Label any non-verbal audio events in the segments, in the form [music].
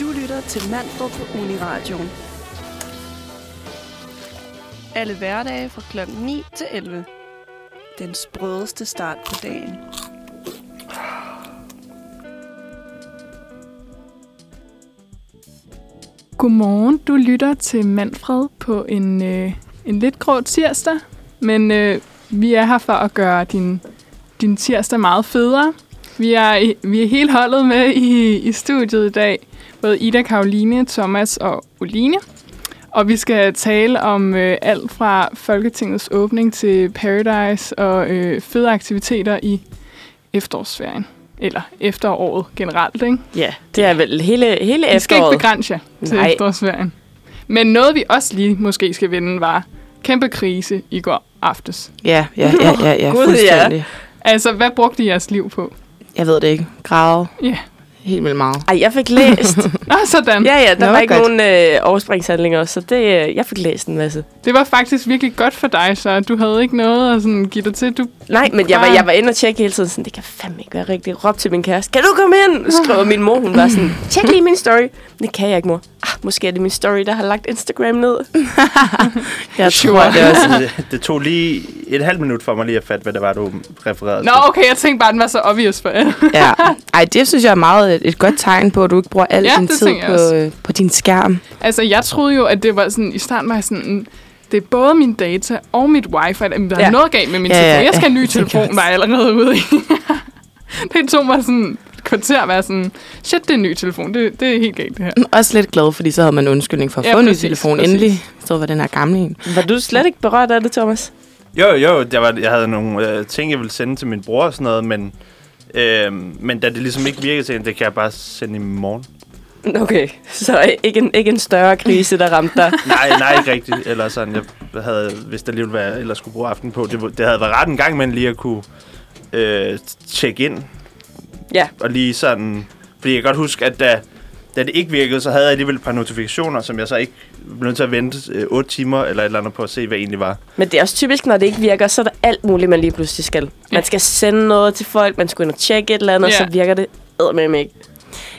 Du lytter til Manfred på Uniradioen. Alle hverdage fra kl. 9 til 11. Den sprødeste start på dagen. Godmorgen, du lytter til Manfred på en, øh, en lidt grå tirsdag, men øh, vi er her for at gøre din, din tirsdag meget federe. Vi er, vi er helt holdet med i, i studiet i dag, både Ida, Karoline, Thomas og Oline. Og vi skal tale om øh, alt fra Folketingets åbning til Paradise og øh, fede aktiviteter i efterårsferien. Eller efteråret generelt, ikke? Ja, det er vel hele, hele Vi skal ikke efteråret. begrænse jer til Nej. efterårsferien. Men noget, vi også lige måske skal vende, var kæmpe krise i går aftes. Ja, ja, ja, ja, ja [laughs] ja. fuldstændig. Altså, hvad brugte I jeres liv på? Jeg ved det ikke. Grave Ja. Helt vildt meget. Ej, jeg fik læst. [laughs] Nå, sådan. ja, ja, der Nå, var ikke godt. nogen øh, overspringshandlinger, så det, øh, jeg fik læst en masse. Det var faktisk virkelig godt for dig, så du havde ikke noget at sådan give dig til. Du, Nej, men jeg var, jeg var inde og tjekke hele tiden, sådan, det kan fandme ikke være rigtigt. Råb til min kæreste, kan du komme ind? Skriver min mor, hun var sådan, [laughs] tjek lige min story. Det kan jeg ikke, mor. Ah, måske er det min story, der har lagt Instagram ned. [laughs] Jeg Sure. tror, det er også... det, det tog lige et halvt minut for mig lige at fatte, hvad det var, du refererede Nå, til. okay, jeg tænkte bare, den var så obvious for jer. Ja. Ej, det synes jeg er meget et, et godt tegn på, at du ikke bruger al Ja, din tid jeg på, øh, på din skærm. altså, jeg troede jo, at det var sådan, i starten var jeg sådan, mm, det er både min data og mit wifi. Der er Ja. noget galt med min Ja, ja, telefon. Jeg skal have en ny [laughs] ja, jeg telefon, der er allerede ude i. [laughs] det tog mig sådan kvarter at være sådan, shit, det er en ny telefon. Det, det er helt galt, det her. Også lidt glad, fordi så havde man en undskyldning for at Ja, få en ny telefon. præcis. Endelig så var den her gamle en. Var du slet ikke berørt af det, Thomas? Jo, jo, jeg, var, jeg havde nogle øh, ting, jeg ville sende til min bror og sådan noget, men, øh, men da det ligesom ikke virkede til, det kan jeg bare sende i morgen. Okay, så ikke en, ikke en større krise, der ramte dig. [laughs] Nej, nej, ikke rigtigt. Eller sådan, jeg havde, hvis der alligevel var, ellers skulle bruge aften på, det, det havde været ret en gang, men lige at kunne øh, tjekke ind. Ja. Og lige sådan, fordi jeg kan godt huske, at da, da det ikke virkede, så havde jeg alligevel et par notifikationer, som jeg så ikke blev nødt til at vente øh, 8 timer eller et eller andet på at se, hvad det egentlig var. Men det er også typisk, når det ikke virker, så er der alt muligt, man lige pludselig skal. Man skal sende noget til folk, man skulle ind og tjekke et eller andet, Ja. så virker det eddermame ikke.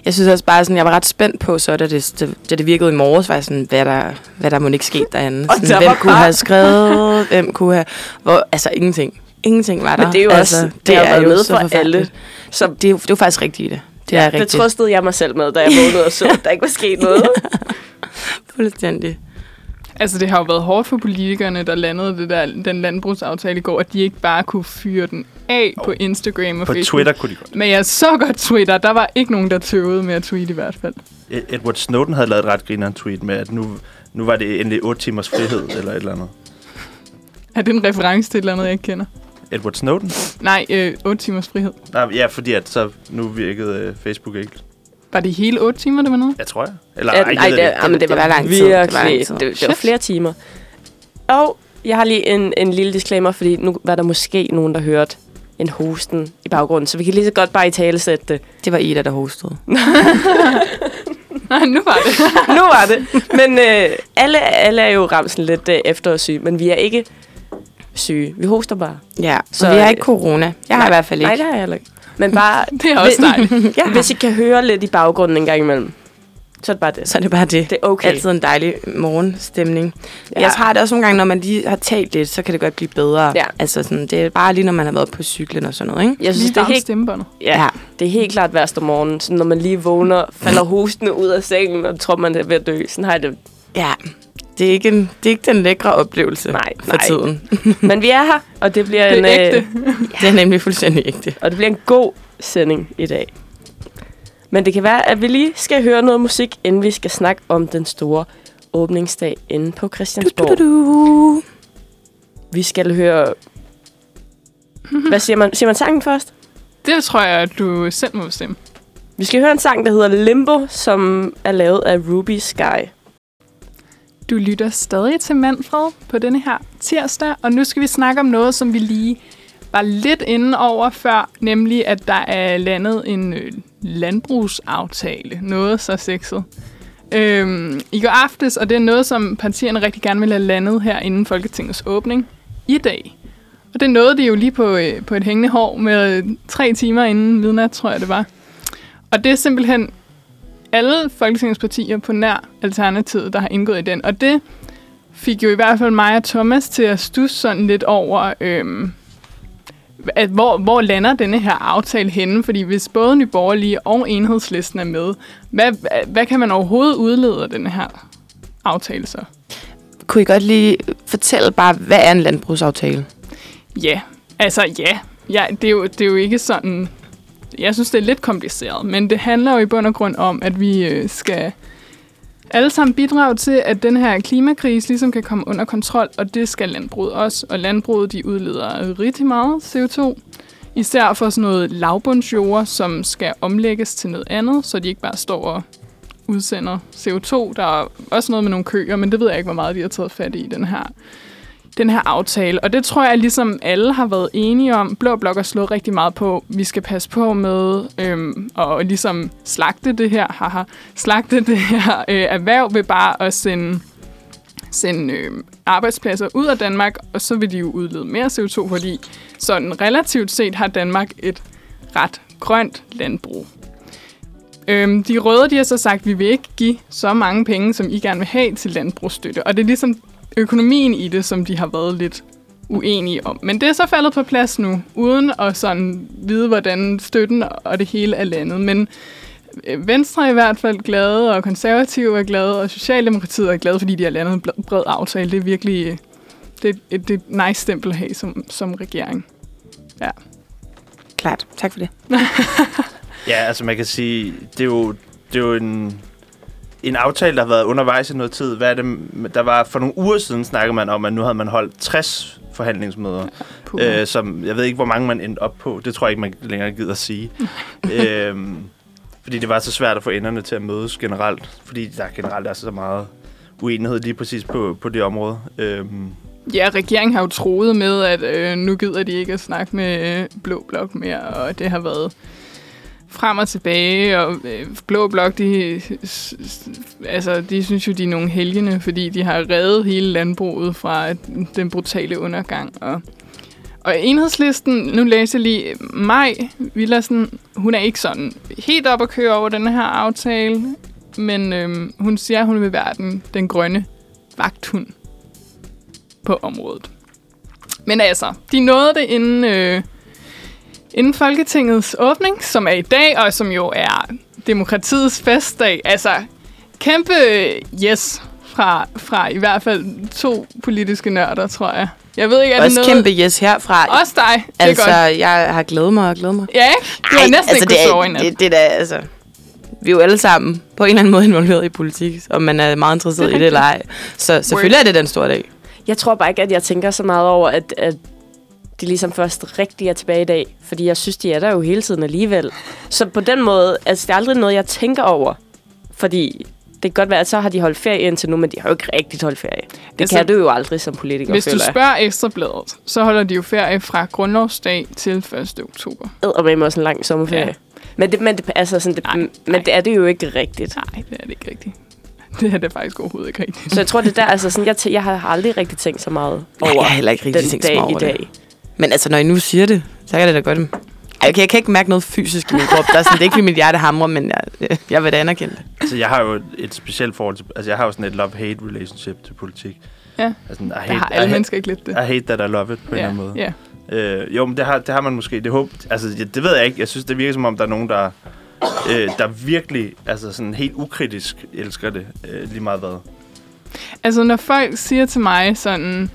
Jeg synes også bare, sådan, jeg var ret spændt på, så da det, det, da det virkede i morges, var jeg sådan, hvad der, hvad der må ikke ske derinde. Og Sådan, der hvem var kunne bare- have skrevet, hvem kunne have... Hvor, altså, ingenting. Ingenting var der. Men det er jo altså, også, det, det har været jo med for alle. Så Det er, det er jo faktisk rigtigt i det. Det er det rigtigt. trøstede jeg mig selv med, da jeg vågnede og så, at der ikke var sket [laughs] noget. Fuldstændig. Altså, det har jo været hårdt for politikerne, der landede det der, den landbrugsaftale i går, at de ikke bare kunne fyre den af på Instagram og På Facebook. Twitter kunne de godt. Men jeg så godt Twitter. Der var ikke nogen, der tøvede med at tweete i hvert fald. Ed- Edward Snowden havde lavet et ret grineren tweet med, at nu, nu var det endelig 8 timers frihed, eller et eller andet. Er det en reference til et eller andet, jeg ikke kender? Edward Snowden? Nej, øh, 8 timers frihed. Nej, ja, fordi at så nu virkede øh, Facebook ikke. Var det hele 8 timer, det var noget? Jeg tror jeg. Eller, Ja, ej, nej, det, det, ja, men det, det var, var lang tid. Det var lang virkelig, tid. det, det var flere timer. Og jeg har lige en, en lille disclaimer, fordi nu var der måske nogen, der hørte en hosten i baggrunden, så vi kan lige så godt bare i tale sætte det. Det var Ida, der hostede. [laughs] Nej, nu var det. nu var det. Men øh, alle, alle er jo ramt sådan lidt øh, efterårssyge, men vi er ikke syge. Vi hoster bare. Ja, så vi har øh, ikke corona. Jeg har nej, i hvert fald ikke. Nej, det har jeg heller ikke. Men bare, [laughs] Det er også dejligt. [laughs] ja. hvis I kan høre lidt i baggrunden en gang imellem, så er det bare det. Så er det bare det. Det er okay. Altid en dejlig morgenstemning. Ja. Jeg har det også nogle gange, når man lige har talt lidt, så kan det godt blive bedre. Ja. Altså sådan, det er bare lige, når man har været på cyklen og sådan noget, ikke? Jeg synes, Lige det er helt stemmebåndet. Ja, ja, det er helt klart værst om morgenen. Når man lige vågner, falder hostende ud af sengen, og tror, man er ved at dø. Sådan har jeg det. Ja. Det er ikke, en, det er ikke den lækre oplevelse Nej, for nej. tiden. [laughs] Men vi er her, og det bliver [laughs] Det en, er ægte. Øh, Det er nemlig fuldstændig ægte. og det bliver en god sending i dag. Men det kan være, at vi lige skal høre noget musik, inden vi skal snakke om den store åbningsdag inde på Christiansborg. Du, du, du. Vi skal høre... Hvad siger man? Siger man sangen først? Det tror jeg, at du selv må bestemme. Vi skal høre en sang, der hedder Limbo, som er lavet af Ruby Sky. Du lytter stadig til Manfred på denne her tirsdag, og nu skal vi snakke om noget, som vi lige var lidt inde over før, nemlig at der er landet en øh, landbrugsaftale. Noget så sexet. Øhm, I går aftes, og det er noget, som partierne rigtig gerne vil have landet her inden Folketingets åbning i dag. Og det nåede de jo lige på, øh, på et hængende hår med tre timer inden midnat, tror jeg det var. Og det er simpelthen alle Folketingets partier på nær Alternativet, der har indgået i den. Og det fik jo i hvert fald mig og Thomas til at stusse sådan lidt over, øhm, at hvor, hvor lander denne her aftale henne? Fordi hvis både Nye Borgerlige og Enhedslisten er med, hvad, hvad, kan man overhovedet udlede af denne her aftale så? Kunne I godt lige fortælle bare, hvad er en landbrugsaftale? Ja, altså ja. ja det, er jo, det er jo ikke sådan... Jeg synes, det er lidt kompliceret, men det handler jo i bund og grund om, at vi øh, skal alle sammen bidrage til, at den her klimakrise ligesom kan komme under kontrol, og det skal landbruget også. Og landbruget, de udleder rigtig meget CO2, især for sådan noget lavbundsjord, som skal omlægges til noget andet, så de ikke bare står og udsender CO2. Der er også noget med nogle køer, men det ved jeg ikke, hvor meget de har taget fat i den her den her aftale. Og det tror jeg ligesom alle har været enige om. Blå Blok har slået rigtig meget på, vi skal passe på med øhm, og ligesom slagte det her, haha, slagte det her øh, erhverv ved bare at sende, sende øh, arbejdspladser ud af Danmark, og så vil de jo udlede mere CO2, fordi sådan relativt set har Danmark et ret grønt landbrug. Øhm, de røde de har så sagt, at vi vil ikke give så mange penge, som I gerne vil have til landbrugsstøtte. Og det er ligesom økonomien i det, som de har været lidt uenige om. Men det er så faldet på plads nu, uden at sådan vide, hvordan støtten og det hele er landet. Men øh, Venstre er i hvert fald glade, og konservative er glade, og Socialdemokratiet er glade, fordi de har landet en bred aftale. Det er virkelig øh, det er et, det er nice stempel at have som, som regering. Ja. Klart. Tak for det. [laughs] Ja, altså man kan sige, det er jo, det er jo en, en aftale, der har været undervejs i noget tid. Hvad er det, der var for nogle uger siden, snakkede man om, at nu havde man holdt 60 forhandlingsmøder, Puh. øh, som jeg ved ikke, hvor mange man endte op på. Det tror jeg ikke, man længere gider at sige. [laughs] øhm, fordi det var så svært at få enderne til at mødes generelt, fordi der generelt er så meget uenighed lige præcis på, på det område. Øhm, Ja, regeringen har jo troet med, at øh, nu gider de ikke at snakke med øh, Blå Blok mere, og det har været frem og tilbage, og øh, Blå Blok, de, altså, de synes jo, de er nogle helgene, fordi de har reddet hele landbruget fra den brutale undergang. Og, og enhedslisten, nu læser jeg lige Maj Villersen, hun er ikke sådan helt op at køre over den her aftale, men øhm, hun siger, at hun vil være den, den grønne vagthund på området. Men altså, de nåede det inden, øh, inden Folketingets åbning, som er i dag, og som jo er demokratiets festdag. Altså, kæmpe yes fra, fra i hvert fald to politiske nørder, tror jeg. Jeg ved ikke, er Også det noget... kæmpe yes herfra. Også dig. Det er altså, godt. jeg har glædet mig og glædet mig. Ja, ikke? Du har Ej, næsten ikke det, sove i er, nat. det, det er da, altså... Vi er jo alle sammen på en eller anden måde [laughs] involveret i politik, og man er meget interesseret Det er i det eller ej. Så selvfølgelig er det den store dag. Jeg tror bare ikke, at jeg tænker så meget over, at, at de ligesom først rigtig er tilbage i dag. Fordi jeg synes, de er der jo hele tiden alligevel. Så på den måde, altså det er aldrig noget, jeg tænker over. Fordi det kan godt være, at så har de holdt ferie indtil nu, men de har jo ikke rigtig holdt ferie. Det Altså, kan du jo aldrig som politiker, Hvis du spørger Ekstrabladet, så holder de jo ferie fra grundlovsdag til 1. oktober. Eddermame også en lang sommerferie. Ja. Men, det, men, det, altså sådan, det, Nej, men nej. det er det jo ikke rigtigt. Nej, det er det ikke rigtigt. [laughs] Det er det faktisk overhovedet ikke rigtigt. Så jeg tror, det er der, altså sådan, jeg, jeg har aldrig rigtig tænkt så meget Nej, over jeg har heller ikke rigtig den tænkt så dag meget i over dag. det. Men altså, når I nu siger det, så kan det da godt... Ej, okay, jeg kan ikke mærke noget fysisk i min krop. Der er sådan, det er ikke, fordi mit hjerte hamrer, men jeg, jeg vil da anerkende det. altså, jeg har jo et specielt forhold til... Altså, jeg har jo sådan et love-hate relationship til politik. Ja. Altså, I Der hate, har I, alle hate, mennesker ikke lidt det. I hate that I love it, på en ja, eller anden måde. ja. Øh, jo, men det har, det har man måske. Det, håb, altså, ja, det ved jeg ikke. Jeg synes, det virker som om, der er nogen, der, øh, der virkelig, altså sådan helt ukritisk elsker det, øh, lige meget hvad. Altså, når folk siger til mig sådan,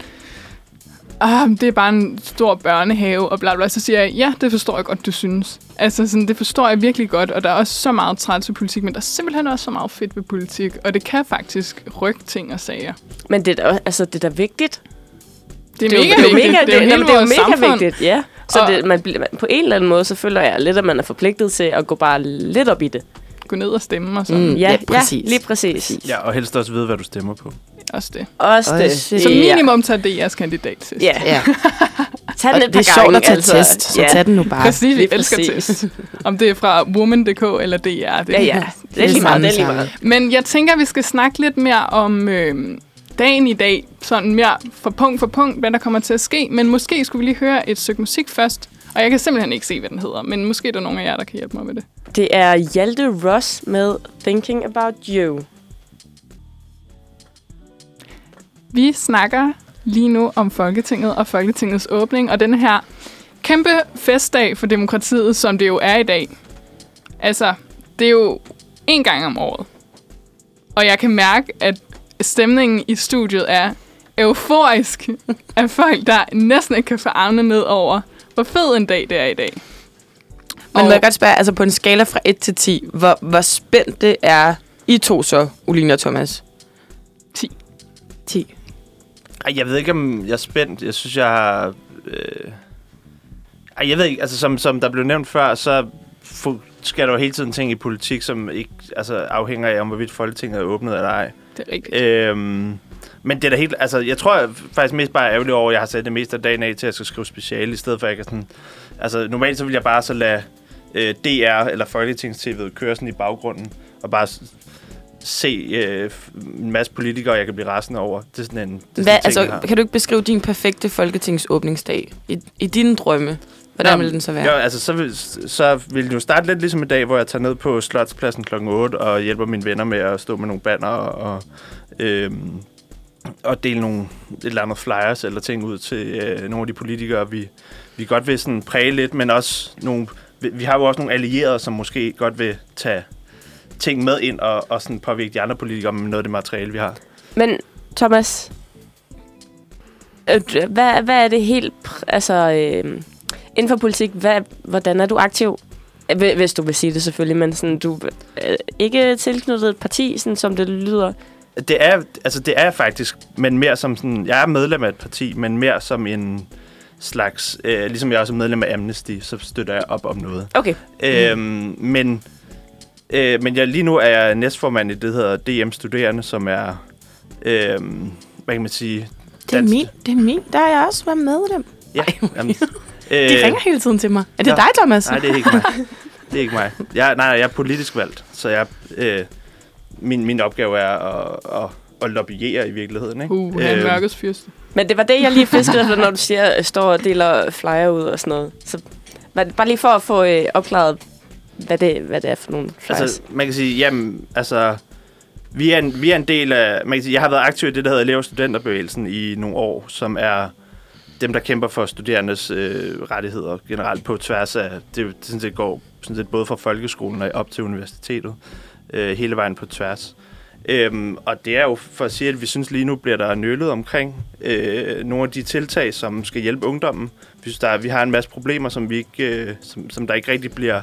ah, det er bare en stor børnehave, og bla bla, så siger jeg, ja, det forstår jeg godt, du synes. Altså, sådan, det forstår jeg virkelig godt, og der er også så meget træt til politik, men der er simpelthen også så meget fedt ved politik, og det kan faktisk rykke ting og sager. Men det er, da- altså, det er da vigtigt. Det er, jo- mega det er jo vigtigt. mega, det er jo det, hele jamen, det er jo mega samfund. vigtigt, ja. Så Og- det, man, på en eller anden måde, så føler jeg lidt, at man er forpligtet til at gå bare lidt op i det. Gå ned og stemme og sådan. Mm. Ja, Ja, ja, præcis. lige præcis. Ja, og helst også vide, hvad du stemmer på. Også det. Også det. Også det. Som minimum tager det jeres kandidat til. Ja, Ja. tag Og den et det er par sjovt at tage altså. test, så ja. tag den nu bare. Præcis, vi elsker præcis. test. Om det er fra woman.dk eller DR. Det Ja, ja. Det er lige meget, det er lige meget. Men jeg tænker, vi skal snakke lidt mere om øh, dagen i dag. Sådan mere for punkt for punkt, hvad der kommer til at ske. Men måske skulle vi lige høre et stykke musik først. Og jeg kan simpelthen ikke se, hvad den hedder. Men måske er der nogen af jer, der kan hjælpe mig med det. Det er Hjalte Ross med Thinking About You. Vi snakker lige nu om Folketinget og Folketingets åbning, og den her kæmpe festdag for demokratiet, som det jo er i dag. Altså, det er jo en gang om året. Og jeg kan mærke, at stemningen i studiet er euforisk af folk, der næsten ikke kan få armene ned over, hvor fed en dag det er i dag. Men må jeg godt spørge, altså på en skala fra 1 til 10, hvor, hvor spændt det er I to så, Uline og Thomas? 10. 10. Ej, jeg ved ikke, om jeg er spændt. Jeg synes, jeg har... Øh... Ej, jeg ved ikke, altså som, som der blev nævnt før, så sker der jo hele tiden ting i politik, som ikke altså, afhænger af, om hvorvidt Folketinget er åbnet eller ej. Det er rigtigt. Øhm, men det er da helt... Altså, jeg tror jeg faktisk mest bare er ærgerlig over, at jeg har sat det meste af dagen af til, at jeg skal skrive speciale, i stedet for at jeg kan sådan... Altså, normalt så vil jeg bare så lade øh, DR eller Folketings-TV'et køre sådan i baggrunden, og bare se øh, en masse politikere, jeg kan blive rasende over. Det er sådan en, det er sådan Hvad, en ting, altså, kan du ikke beskrive din perfekte folketingsåbningsdag i, i dine drømme? Hvordan vil den så være? Jo, altså, så vil, så vil det jo starte lidt ligesom i dag, hvor jeg tager ned på Slotspladsen kl. 8 og hjælper mine venner med at stå med nogle banner og, øhm, og dele nogle et eller andet flyers eller ting ud til øh, nogle af de politikere, vi, vi godt vil sådan præge lidt, men også nogle... Vi, vi har jo også nogle allierede, som måske godt vil tage ting med ind og, og sådan påvirke de andre politikere med noget af det materiale, vi har. Men Thomas, øh, hvad, hvad er det helt... Altså, øh, inden for politik, hvad, hvordan er du aktiv? Øh, hvi- Hvis du vil sige det selvfølgelig, men sådan, du er ikke tilknyttet et parti, sådan, som det lyder. Det er, altså det er jeg faktisk, men mere som sådan, jeg er medlem af et parti, men mere som en slags, øh, ligesom jeg også er medlem af Amnesty, så støtter jeg op om noget. Okay. Øhm, men øh, men jeg, lige nu er jeg næstformand i det, der hedder DM Studerende, som er, øh, hvad kan man sige? Det er min, det er min. Der har jeg også været med dem. Ja, jamen, De ringer hele tiden til mig. Er det Nå. dig, Thomas? Nej, det er ikke mig. Det er ikke mig. Jeg, nej, jeg er politisk valgt, så jeg, øh, min, min opgave er at, at, at lobbyere i virkeligheden. Ikke? Uh, han Øhm, mørkets fyrste. Men det var det, jeg lige fiskede efter, når du siger, øh, står og deler flyer ud og sådan noget. Så var det bare lige for at få øh, opklaret, hvad det, hvad det er for nogle flyers. Altså, man kan sige, jamen, altså, vi er, en, vi er en del af, man kan sige, jeg har været aktiv i det, der hedder Elev- Studenterbevægelsen i nogle år, som er dem, der kæmper for studerendes øh, rettigheder generelt på tværs af, det, det sådan set går sådan set både fra folkeskolen og op til universitetet, øh, hele vejen på tværs. Øhm, og det er jo for at sige, at vi synes lige nu bliver der nølet omkring øh, nogle af de tiltag, som skal hjælpe ungdommen. Vi synes, der vi har en masse problemer, som, vi ikke, øh, som, som der ikke rigtig bliver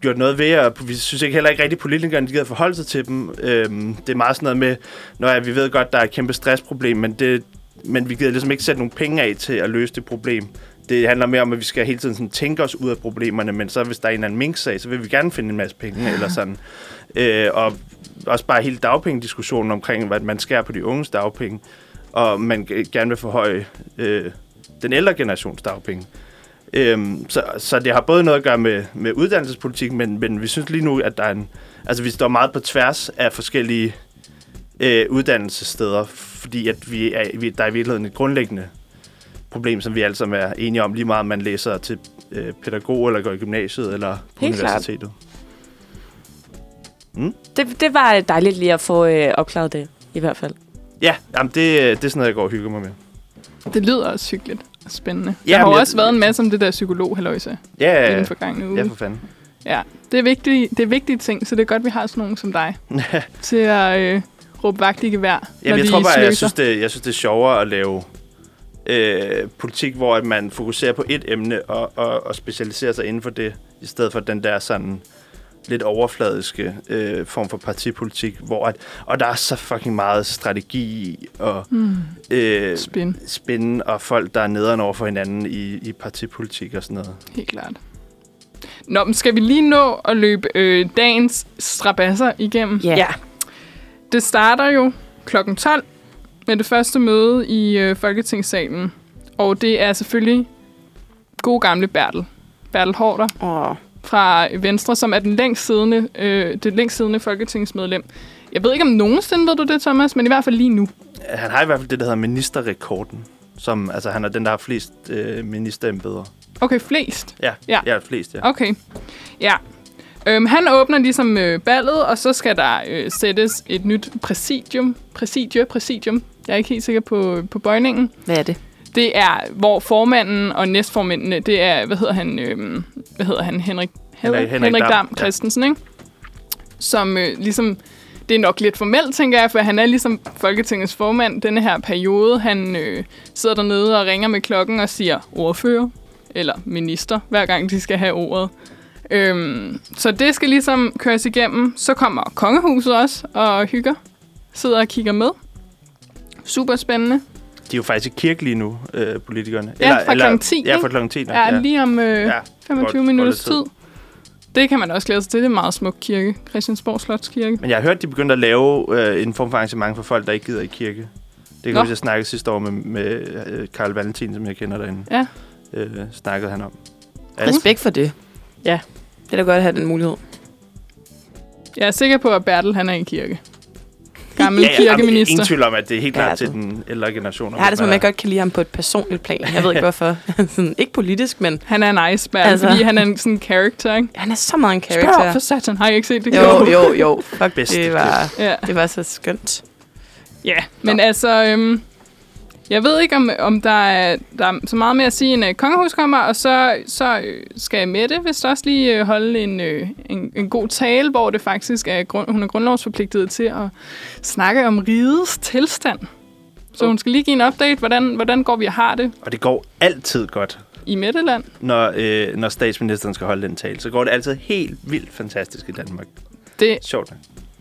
gjort noget ved, og vi synes ikke heller ikke rigtig, at politikerne de gider forholde sig til dem. Øhm, det er meget sådan noget med, når ja, vi ved godt, der er et kæmpe stressproblem, men, det, men vi gider ligesom ikke sætte nogle penge af til at løse det problem. Det handler mere om, at vi skal hele tiden sådan tænke os ud af problemerne, men så hvis der er en eller anden mink-sag, så vil vi gerne finde en masse penge, eller sådan. Øh, og også bare hele dagpengediskussionen omkring, hvad man skærer på de unges dagpenge, og man gerne vil forhøje øh, den ældre generations dagpenge. Øhm, så, så det har både noget at gøre med, med uddannelsespolitik, men, men vi synes lige nu, at der er en... Altså, vi står meget på tværs af forskellige øh, uddannelsessteder, fordi at vi er, vi, der er i virkeligheden et grundlæggende problem, som vi alle sammen er enige om, lige meget om man læser til øh, pædagog, eller går i gymnasiet, eller på Helt klart. universitetet. det, det var dejligt lige at få øh, opklaret det, i hvert fald. Ja, jamen det, det er sådan noget, jeg går og hygger mig med. Det lyder også hyggeligt spændende. Ja, der har jo jeg- også været en masse om det der psykolog halløjse Ja, i den forgangne uge. ja for fanden. Ja, det er, vigtige, det er vigtige ting, så det er godt, vi har sådan nogen som dig [laughs] til at øh, råbe vagt i gevær, når Jamen, jeg tror bare, jeg synes, det, jeg synes, det er sjovere at lave øh, politik, hvor at man fokuserer på et emne og, og, og specialiserer sig inden for det, i stedet for den der sådan lidt overfladiske øh, form for partipolitik, hvor at, og der er så fucking meget strategi og Mm, øh, spin, spændende og folk, der er nederen over for hinanden i, i partipolitik og sådan noget. helt klart. Nå, men skal vi lige nå at løbe øh, dagens strabasser igennem? Ja. Ja. Det starter jo klokken 12 med det første møde i øh, Folketingssalen. Og det er selvfølgelig god gamle Bertel. Bertel Hårder Åh, fra Venstre, som er den længst siddende, øh, det længst siddende folketingsmedlem. Jeg ved ikke, om nogensinde ved du det, Thomas, men i hvert fald lige nu. Han har i hvert fald det, der hedder ministerrekorden, som, altså han er den, der har flest øh, ministerembeder. Okay, flest. Ja, Ja. ja. flest, ja. Okay, ja. Øhm, han åbner ligesom øh, ballet, og så skal der øh, sættes et nyt præsidium. Præsidie, præsidium. Jeg er ikke helt sikker på, på bøjningen. Hvad er det? Det er, hvor formanden og næstformændene, det er, hvad hedder han, øhm, hvad hedder han, Henrik, Henrik- Henrik, Henrik Dam, Dam ja. Christensen, ikke? Som øh, ligesom, det er nok lidt formelt, tænker jeg, for han er ligesom Folketingets formand denne her periode. Han øh, sidder dernede og ringer med klokken og siger ordfører eller minister, hver gang de skal have ordet. Øhm, så det skal ligesom køres igennem. Så kommer kongehuset også og hygger. Sidder og kigger med. Super spændende. De er jo faktisk i kirke lige nu, øh, politikerne. Ja, fra klokken 10, Ja, fra klokken 10. Ja, ja. lige om øh, Ja, 25 godt- minutters godt tid. Det kan man også glæde sig til. Det er en meget smuk kirke. Christiansborg Slotskirke. Men jeg har hørt, at de begyndte at lave øh, en form for arrangement for folk, der ikke gider i kirke. Det kan Nå. jeg snakkede sidste år med, med øh, Karl Valentin, som jeg kender derinde. Ja. Øh, snakkede han om. Respekt for det. Ja. Det er da godt at have den mulighed. Jeg er sikker på, at Bertel han er i kirke. Gammel Ja, ja, kirkeminister. ingen tvivl om, at det er helt klart Ja, til den ældre generation. Jeg har det som, om, jeg godt kan lide ham på et personligt plan. Jeg ved ikke [laughs] hvorfor. [laughs] Sådan, ikke politisk, men Han er en iceberg, altså. Altså. fordi han er en sådan character, ikke? han er så meget en Spørg karakter. for satan, har I ikke set det? Jo, jo, jo. [laughs] Fuck, det var, Ja, det var så skønt. ja. men altså, øhm, jeg ved ikke, om, om der, er, der er så meget mere at sige, end at kongehus kommer, og så, så øh, skal Mette vist også lige øh, holde en, en, en god tale, hvor det faktisk er, grund, hun er grundlovsforpligtet til at snakke om rigets tilstand. Så hun skal lige give en update, hvordan, hvordan går vi og har det Og det går altid godt, i Midtjylland. når, øh, når statsministeren skal holde den tale. Så går det altid helt vildt fantastisk i Danmark. Det, Sjovt.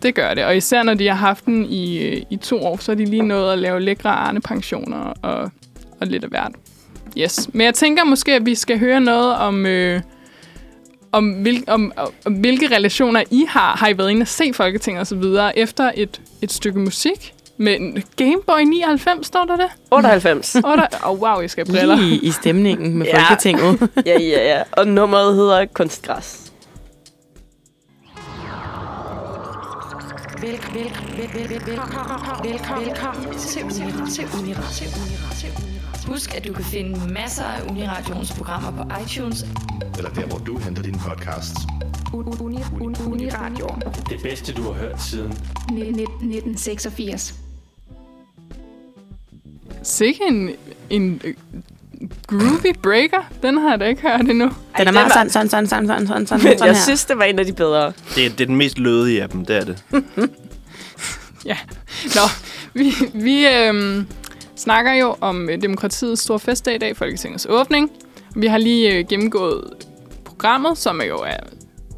Det gør det, og især når de har haft den i, i to år, så er de lige nået at lave lækre Arne-pensioner og, og lidt af hvert. Yes, men jeg tænker måske, at vi skal høre noget om... Øh, om, hvil, om, om hvilke relationer I har. Har I været inde og se Folketinget og så videre efter et, et stykke musik? Med en Game Boy 99, står der det? 98. [laughs] Åh, der, oh, wow, jeg skal briller. Lige i stemningen med Ja. Folketinget. [laughs] ja, ja, ja. Og nummeret hedder Kunstgræs. Velkommen til Uniradio. Til Uniradio. Husk, at du kan finde masser af Uniradions programmer på iTunes. eller der, hvor du henter dine podcasts. Uniradio. Det bedste, du har hørt siden 1986. Sikke en, en groovy breaker. Den har jeg da ikke hørt endnu. Den er den meget var- sådan, sådan, sådan, sådan, sådan, sådan, sådan, Men sådan jeg her. synes, det var en af de bedre. Det er, det er den mest lødige af dem, det er det. [laughs] Ja. Nå, vi, vi øhm, snakker jo om øh, demokratiets store festdag i dag, Folketingets åbning. Vi har lige øh, gennemgået programmet, som jo er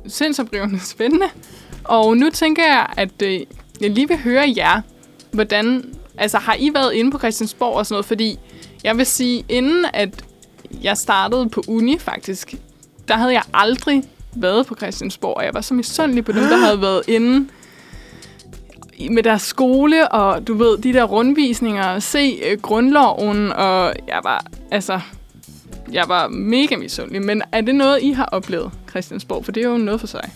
sindsoprivende spændende. Og nu tænker jeg, at øh, jeg lige vil høre jer, hvordan... Altså, har I været inde på Christiansborg og sådan noget? Fordi jeg vil sige, inden at jeg startede på uni faktisk, der havde jeg aldrig været på Christiansborg, og jeg var så misundelig på dem, der havde været inde i- med deres skole, og du ved, de der rundvisninger, og se øh, grundloven, og jeg var, altså, jeg var mega misundelig. Men er det noget, I har oplevet, Christiansborg? For det er jo noget for sig.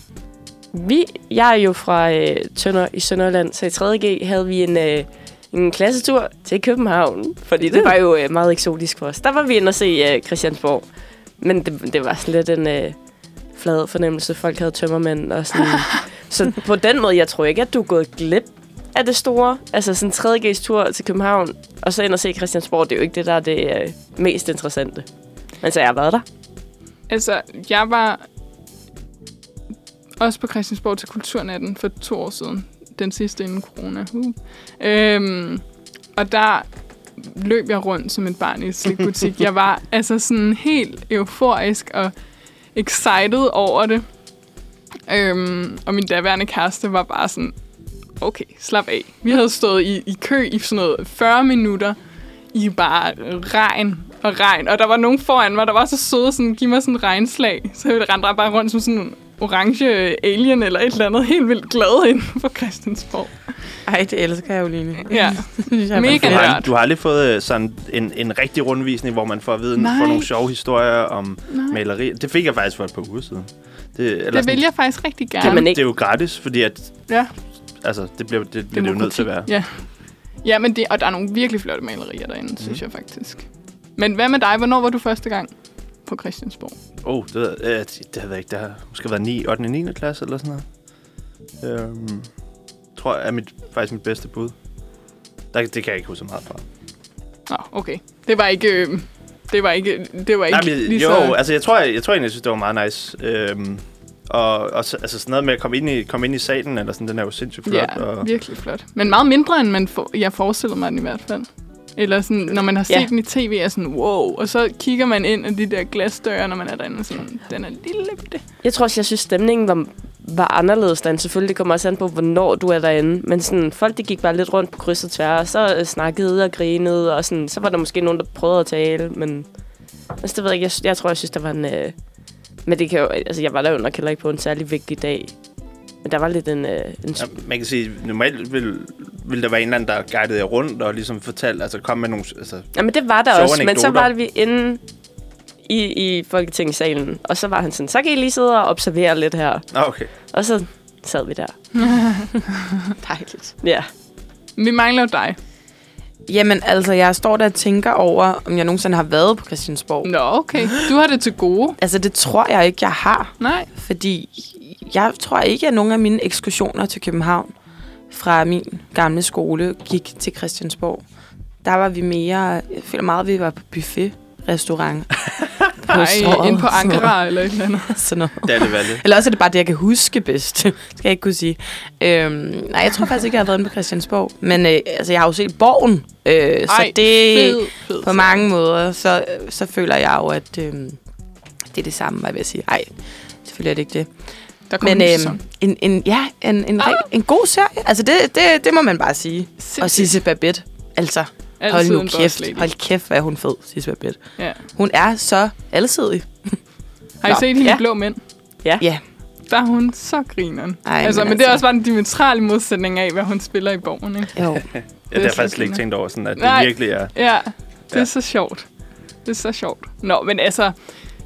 Vi, jeg er jo fra øh, Tønder i Sønderland, så i 3.G havde vi en, øh, en klassetur til København, fordi det var jo øh, meget eksotisk for os. Der var vi inde og se øh, Christiansborg, men det, det var sådan lidt en øh, flad fornemmelse. Folk havde tømmermænd og sådan. [laughs] så på den måde, jeg tror ikke, at du er gået glip af det store. Altså sådan en 3.G's tur til København, og så ind og se Christiansborg, det er jo ikke det, der er det øh, mest interessante. Men så jeg har været der. Altså, jeg var også på Christiansborg til Kulturnatten for to år siden. Den sidste inden corona. Uh. Øhm, og der løb jeg rundt som et barn i en slikbutik. Jeg var [laughs] altså sådan helt euforisk og excited over det. Øhm, og min daværende kæreste var bare sådan, okay, slap af. Vi havde stået i, i kø i sådan noget 40 minutter i bare regn og regn. Og der var nogen foran mig, der var så søde, sådan, giv mig sådan en regnslag. Så jeg rendte bare rundt som sådan orange alien eller et eller andet helt vildt glad ind på Christiansborg. Ej, det elsker jeg jo lige. Ja, Mega Mega Du har, du har aldrig fået øh, sådan en, en rigtig rundvisning, hvor man får at vide får nogle sjove historier om Nej. maleri. Det fik jeg faktisk for et par uger siden. Det, eller det sådan- vil jeg faktisk rigtig gerne. Kan man ikke Det er jo gratis, fordi at, Ja. altså, det bliver det, bliver det jo nødt til at være. Ja, ja men det, og der er nogle virkelig flotte malerier derinde, mm. synes jeg faktisk. Men hvad med dig? Hvornår var du første gang på Christiansborg? Oh, det, øh, det, har været ikke. Det har måske været 9, 8. og 9. klasse eller sådan noget. Øhm, tror jeg er mit, faktisk mit bedste bud. Der, det kan jeg ikke huske så meget fra. Nå, okay. Det var ikke... Øh, det var ikke, det var ikke Nej, men, lige jo, så... altså jeg tror, jeg, jeg tror egentlig, jeg synes, det var meget nice. Øhm, og, og så- altså sådan noget med at komme ind i, komme ind i salen, eller sådan, den er jo sindssygt flot. Ja, og, virkelig flot. Men meget mindre, end man for, jeg forestiller mig den i hvert fald. Eller sådan, når man har set Ja. den i tv, er sådan, wow. Og så kigger man ind af de der glasdøre, når man er derinde, og sådan, den er lille bitte. Jeg tror også, jeg synes, stemningen var, var anderledes derinde. Selvfølgelig, det kommer også an på, hvornår du er derinde. Men sådan, folk de gik bare lidt rundt på kryds og tværs, og så øh, snakkede og grinede, og sådan, så var der måske nogen, der prøvede at tale, men altså, det ved jeg ikke. Jeg, jeg tror, jeg synes, der var en... Øh, men det kan jo, altså, jeg var der jo nok heller ikke på en særlig vigtig dag. Men der var lidt en... Øh, en ja, man kan sige, normalt vil, vil der være en eller anden, der guidede jer rundt og ligesom fortalte, altså kom med nogle... Altså, Jamen, det var der også, men så anekdoter. var vi inde i, i Folketingssalen, og så var han sådan, så kan I lige sidde og observere lidt her. ah, okay. Og så sad vi der. [laughs] Dejligt. Ja. Vi mangler dig. Jamen, altså, jeg står der og tænker over, om jeg nogensinde har været på Christiansborg. Nå, okay. Du har det til gode. Altså, det tror jeg ikke, jeg har. Nej. Fordi jeg tror ikke, at nogen af mine ekskursioner til København fra min gamle skole gik til Christiansborg. Der var vi mere... Jeg føler meget, at vi var på buffet restaurant. [laughs] Nej, ind på. Ankara eller et eller andet. [laughs] Sådan noget. Det er det valget. Eller også er det bare det, jeg kan huske bedst. [laughs] skal jeg ikke kunne sige. Øhm, nej, jeg tror faktisk ikke, jeg har været inde på Christiansborg. Men øh, altså, jeg har jo set Borgen. Øh, så Ej, det fed, fed. på mange måder, så, så føler jeg jo, at øh, det er det samme, hvad jeg vil sige. Nej, selvfølgelig er det ikke det. Der kommer Men en øhm, en, en, ja, en, en, ah. en god serie. Altså, det, det, det må man bare sige. Og Sindssygt. Sisse Babette. Altså, hold Altid nu en boss kæft. Hold kæft, hvad er hun fed, Sisse Babette. Ja. Hun er så alsidig. [laughs] Har I Nå, set hende ja. Blå Mænd? Ja. Ja. Der er hun så grineren. Ej, altså, men men, det er altså- også bare en diametral modsætning af, hvad hun spiller i borgen, ikke? Jo. [laughs] Ja, det er har faktisk slet ikke tænkt over, sådan at det Nej. virkelig er... Ja, det er Ja. så sjovt. Det er så sjovt. Nå, men altså,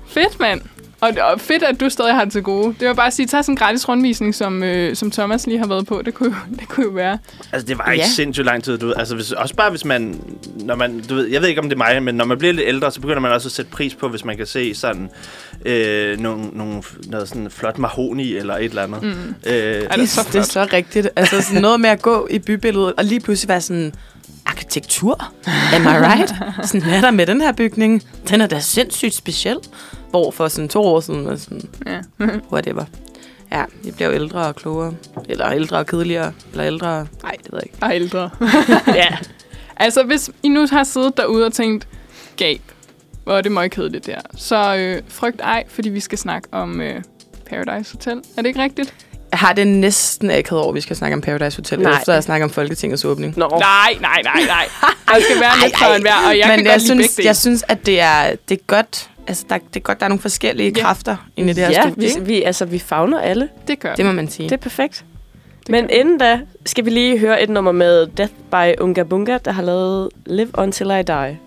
fedt, mand. Og, og fedt, at du stadig har det til gode. Det var bare at sige, tag sådan en gratis rundvisning, som, øh, som Thomas lige har været på. Det kunne, jo- det kunne jo være. Altså, det var ikke Ja. sindssygt lang tid, du ved. Altså, hvis, også bare hvis man, når man, du ved, jeg ved ikke, om det er mig, men når man bliver lidt ældre, så begynder man også at sætte pris på, hvis man kan se sådan, øh, nogle, nogle, noget sådan flot mahoni eller et eller andet. Mm. Øh, Er det Det, så det er så rigtigt. Altså sådan noget med at gå i bybilledet, og lige pludselig være sådan, arkitektur? Am I right? [laughs] Sådan, er der med den her bygning? Den er da sindssygt speciel. Hvor for sådan to år siden var sådan, Ja. whatever. Ja, vi bliver jo ældre og klogere. Eller ældre og kedeligere. Eller ældre... Nej, det ved jeg ikke. Og ældre. [laughs] ja. Altså, hvis I nu har siddet derude og tænkt, gab, hvor er det møgkedeligt der, så øh, frygt ej, fordi vi skal snakke om øh, Paradise Hotel. Er det ikke rigtigt? Jeg har det næsten ikke over, at vi skal snakke om Paradise Hotel, Nej. Efter at snakke om Folketingets åbning. Nå. Nej, nej, nej, nej. Der skal være [laughs] lidt for enhver, og jeg Men kan jeg godt lide synes, jeg synes, at det er, det er godt. Altså, der, det er godt, der er nogle forskellige Ja. kræfter inde i det her ja, studie. vi, vi, altså, vi fagner alle. Det gør Det må man sige. Det er perfekt. det Men gør. inden da skal vi lige høre et nummer med Death by Unga Bunga, der har lavet Live Until I Die.